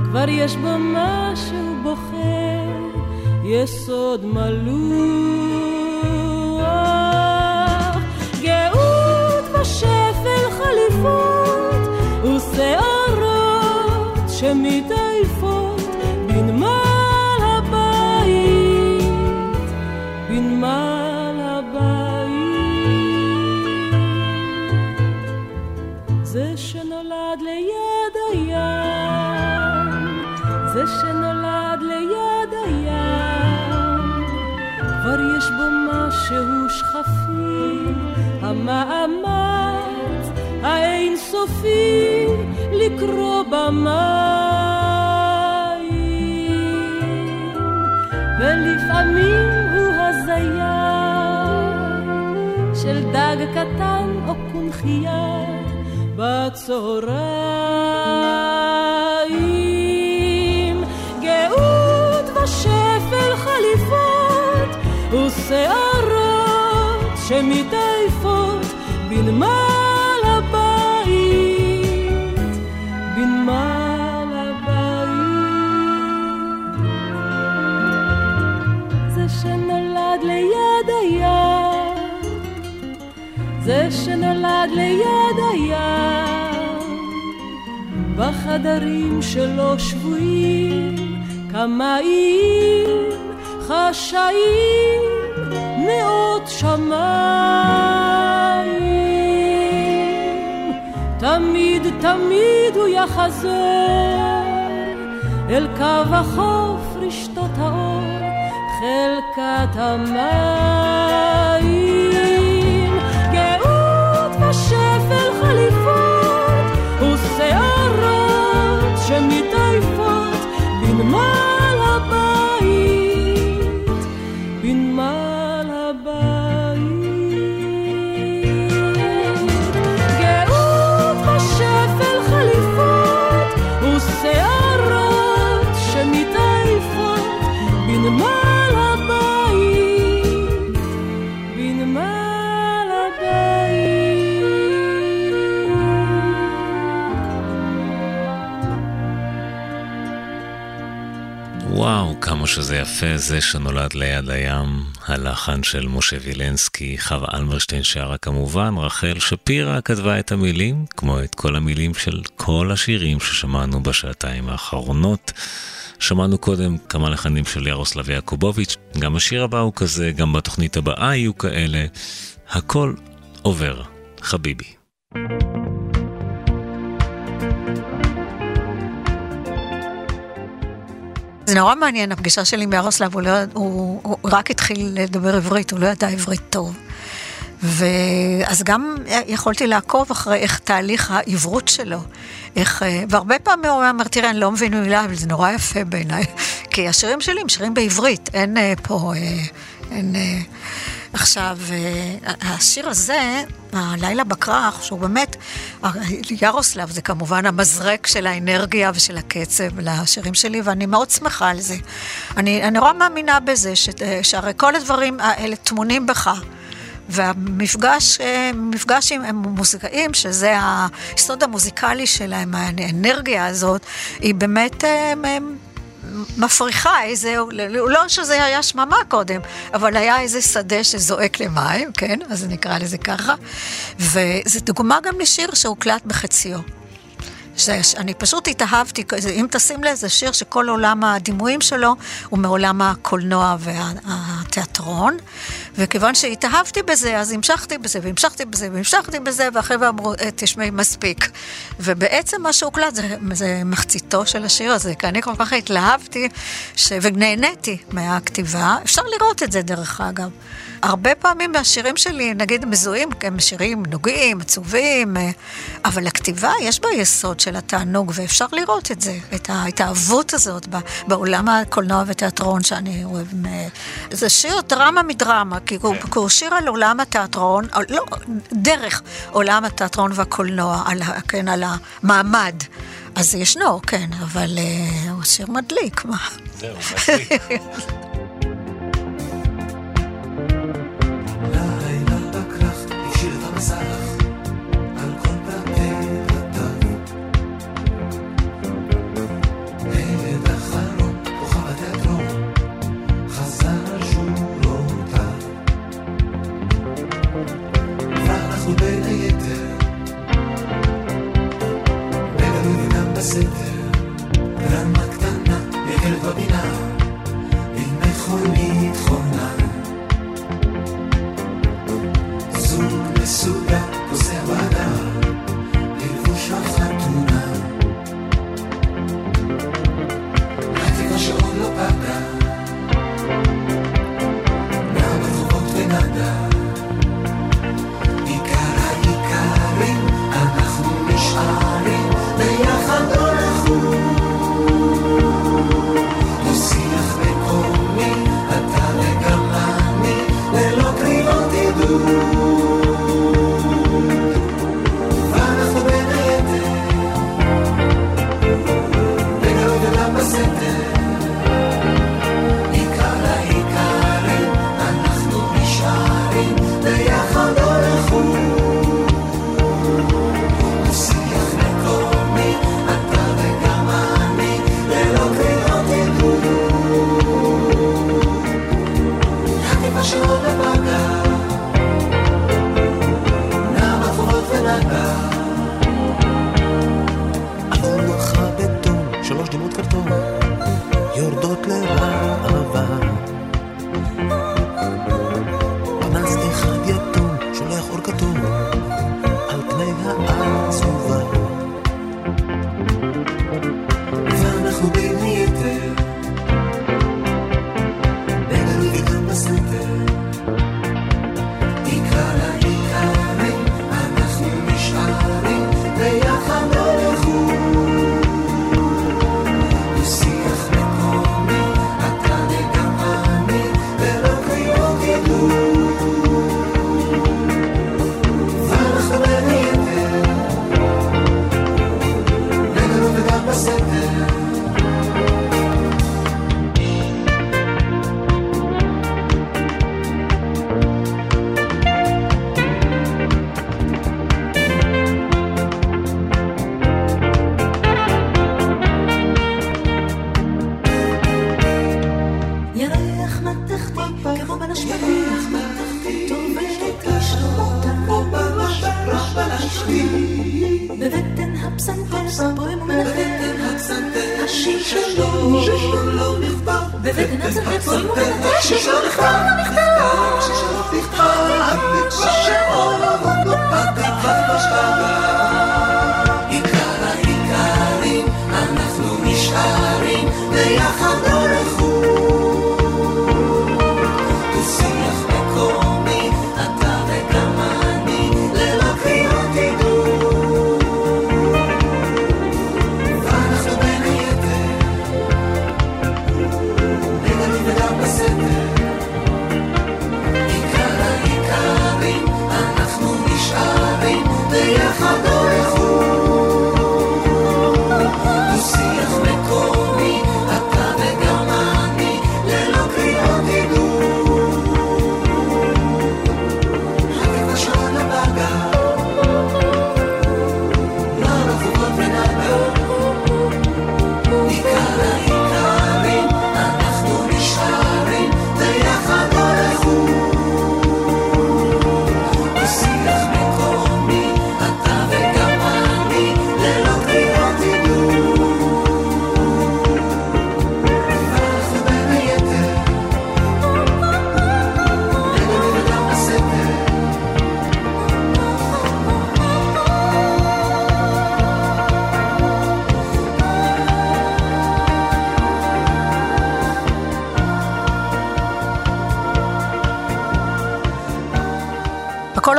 כבר יש בו משהו בוחר. יסוד מלוח, גאות ושפל חליפות ושערות שמתעייפות בנמל הבית, בנמל הבית. זה שנולד ליד הים, זה שנולד ליד הים כבר יש בו משהו שכפי, המאמץ סופי לקרוא במים, ולפעמים הוא הזיה של דג קטן או קונכייה בצהריים. גאות ושפל חליפות ושערות שמת... שנולד ליד הים, בחדרים שלו שבויים כמה איים חשאים נאות שמיים. תמיד תמיד הוא יחזור אל קו החוף רשתות האור חלקת המים. שזה יפה, זה שנולד ליד הים, הלחן של משה וילנסקי, חווה אלמרשטיין שרה כמובן, רחל שפירא כתבה את המילים, כמו את כל המילים של כל השירים ששמענו בשעתיים האחרונות. שמענו קודם כמה לחנים של ירוסלב יעקובוביץ', גם השיר הבא הוא כזה, גם בתוכנית הבאה יהיו כאלה. הכל עובר, חביבי. זה נורא מעניין, הפגישה שלי עם ירוסלב, הוא, לא, הוא, הוא רק התחיל לדבר עברית, הוא לא ידע עברית טוב. ואז גם יכולתי לעקוב אחרי איך תהליך העברות שלו. איך, והרבה פעמים הוא אומר, תראה, אני לא מבין מילה, אבל זה נורא יפה בעיניי. כי השירים שלי הם שירים בעברית, אין אה, פה, אה, אין... אה, עכשיו, אה, השיר הזה, הלילה בכרך, שהוא באמת, ירוסלב זה כמובן המזרק של האנרגיה ושל הקצב לשירים שלי, ואני מאוד שמחה על זה. אני, אני נורא מאמינה בזה, ש, שהרי כל הדברים האלה טמונים בך. והמפגש, אה, מפגש עם מוזיקאים, שזה היסוד המוזיקלי שלהם, האנרגיה הזאת, היא באמת אה, מפריחה איזה, לא שזה היה שממה קודם, אבל היה איזה שדה שזועק למים, כן? אז נקרא לזה ככה. וזו דוגמה גם לשיר שהוקלט בחציו. שאני פשוט התאהבתי, אם תשים לאיזה שיר שכל עולם הדימויים שלו הוא מעולם הקולנוע והתיאטרון, וכיוון שהתאהבתי בזה, אז המשכתי בזה, והמשכתי בזה, והמשכתי בזה, והחבר'ה אמרו, אה, תשמעי, מספיק. ובעצם מה שהוקלט זה, זה מחציתו של השיר הזה, כי אני כל כך התלהבתי ש... ונהניתי מהכתיבה. אפשר לראות את זה, דרך אגב. הרבה פעמים מהשירים שלי, נגיד, מזוהים, הם שירים נוגעים, עצובים, אה, אבל הכתיבה, יש בה יסוד של התענוג, ואפשר לראות את זה, את ההתאהבות הזאת בעולם הקולנוע ותיאטרון שאני אוהב. זה שיר דרמה מדרמה, כי הוא, כן. הוא שיר על עולם התיאטרון, לא, דרך עולם התיאטרון והקולנוע, על, כן, על המעמד. אז ישנו, כן, אבל uh, הוא שיר מדליק, מה? זהו, מדליק. Codina. 아! הפסנתר, הפועם ומנגן, השיר שלו לא נכתב, בבית הנצח הפועם ומנגן, השיר שלו נכתב, השיר שלו נכתב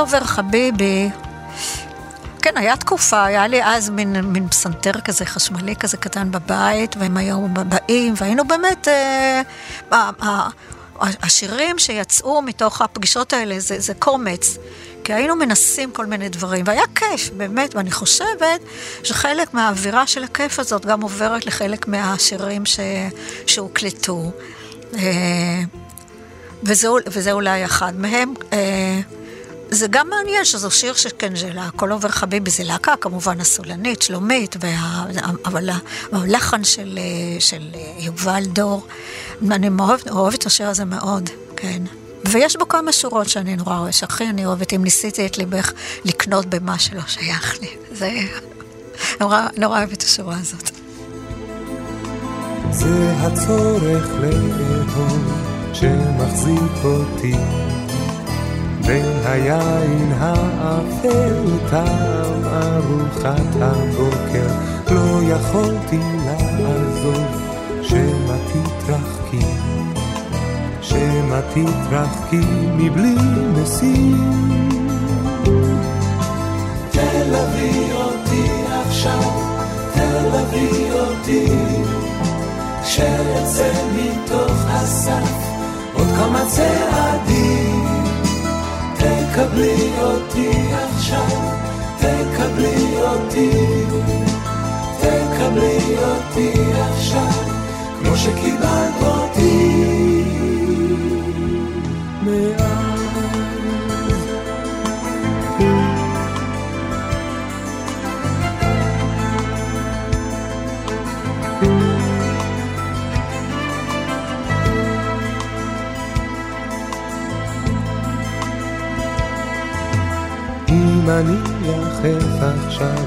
עובר חביבי, כן, היה תקופה, היה לי אז מין, מין פסנתר כזה חשמלי כזה קטן בבית, והם היו באים, והיינו באמת, אה, אה, אה, השירים שיצאו מתוך הפגישות האלה זה, זה קומץ. כי היינו מנסים כל מיני דברים, והיה כיף, באמת, ואני חושבת שחלק מהאווירה של הכיף הזאת גם עוברת לחלק מהשירים ש... שהוקלטו. אה, וזה, וזה אולי אחד מהם. אה, זה גם מעניין שזו שיר שכן, זה הכל עובר חביבי, זה להקה כמובן הסולנית, שלומית, וה, אבל הלחן של, של יובל דור, אני אוהבת את השיר הזה מאוד, כן. ויש בו כמה שורות שאני נורא אוהבת, שהכי אני אוהבת, אם ניסיתי את ליבך לקנות במה שלא שייך לי. זה נורא, נורא אוהבת את השורה הזאת. זה הצורך לאהוב שמחזיק אותי בין היין האפל טעם ארוחת הבוקר. לא יכולתי לעזוב שמא תתרחקי. שמא תתרחקי מבלי משים. תלווי אותי עכשיו תלווי אותי. כשאצא מתוך הסף עוד כמה צעדים תקבלי אותי עכשיו, תקבלי אותי, תקבלי אותי עכשיו, כמו שקיבלת אותי. אני יחף עכשיו,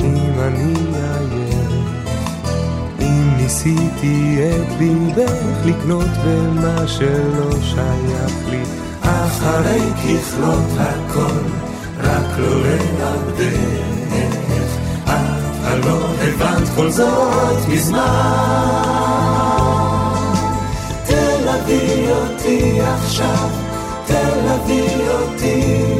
אם אני עייף, אם ניסיתי את ליבך לקנות במה שלא שייך לי, אחרי ככלות הכל, רק לא לעבדך. את הלא הבנת כל זאת מזמן. תלווי אותי עכשיו, תלווי אותי.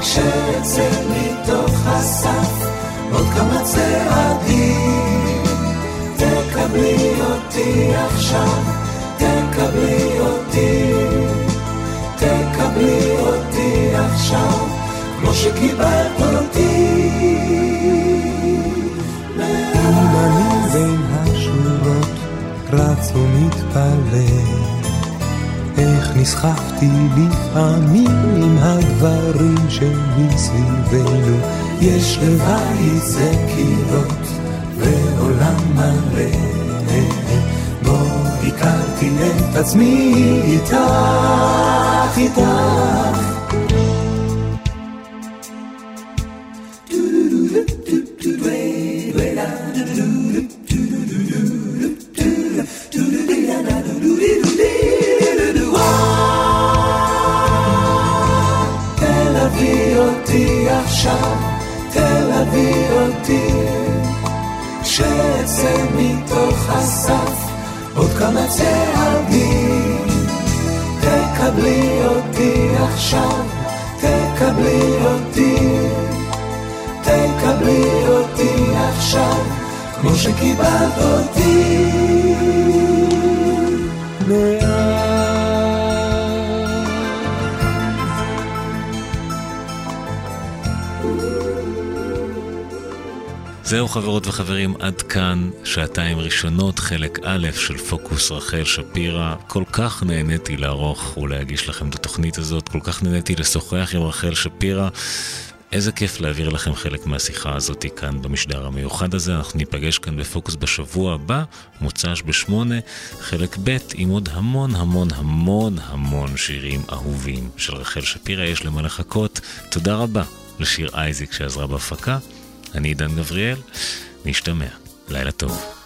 כשאצא מתוך הסף עוד כמה צעדים. תקבלי אותי עכשיו, תקבלי אותי, תקבלי אותי עכשיו, כמו שקיבלת אותי. בין השורות רץ ומתפלל איך נסחפתי לפעמים עם הדברים שמסביבנו. יש לבית זה קירות ועולם מלא. בו הכרתי את עצמי איתך, איתך. שקיבלת אותי. זהו חברות וחברים, עד כאן שעתיים ראשונות, חלק א' של פוקוס רחל שפירא. כל כך נהניתי לערוך ולהגיש לכם את התוכנית הזאת, כל כך נהניתי לשוחח עם רחל שפירא. איזה כיף להעביר לכם חלק מהשיחה הזאת כאן במשדר המיוחד הזה. אנחנו ניפגש כאן בפוקוס בשבוע הבא, מוצ"ש בשמונה, חלק ב', עם עוד המון המון המון המון שירים אהובים של רחל שפירא. יש למה לחכות. תודה רבה לשיר אייזיק שעזרה בהפקה. אני עידן גבריאל, נשתמע. לילה טוב.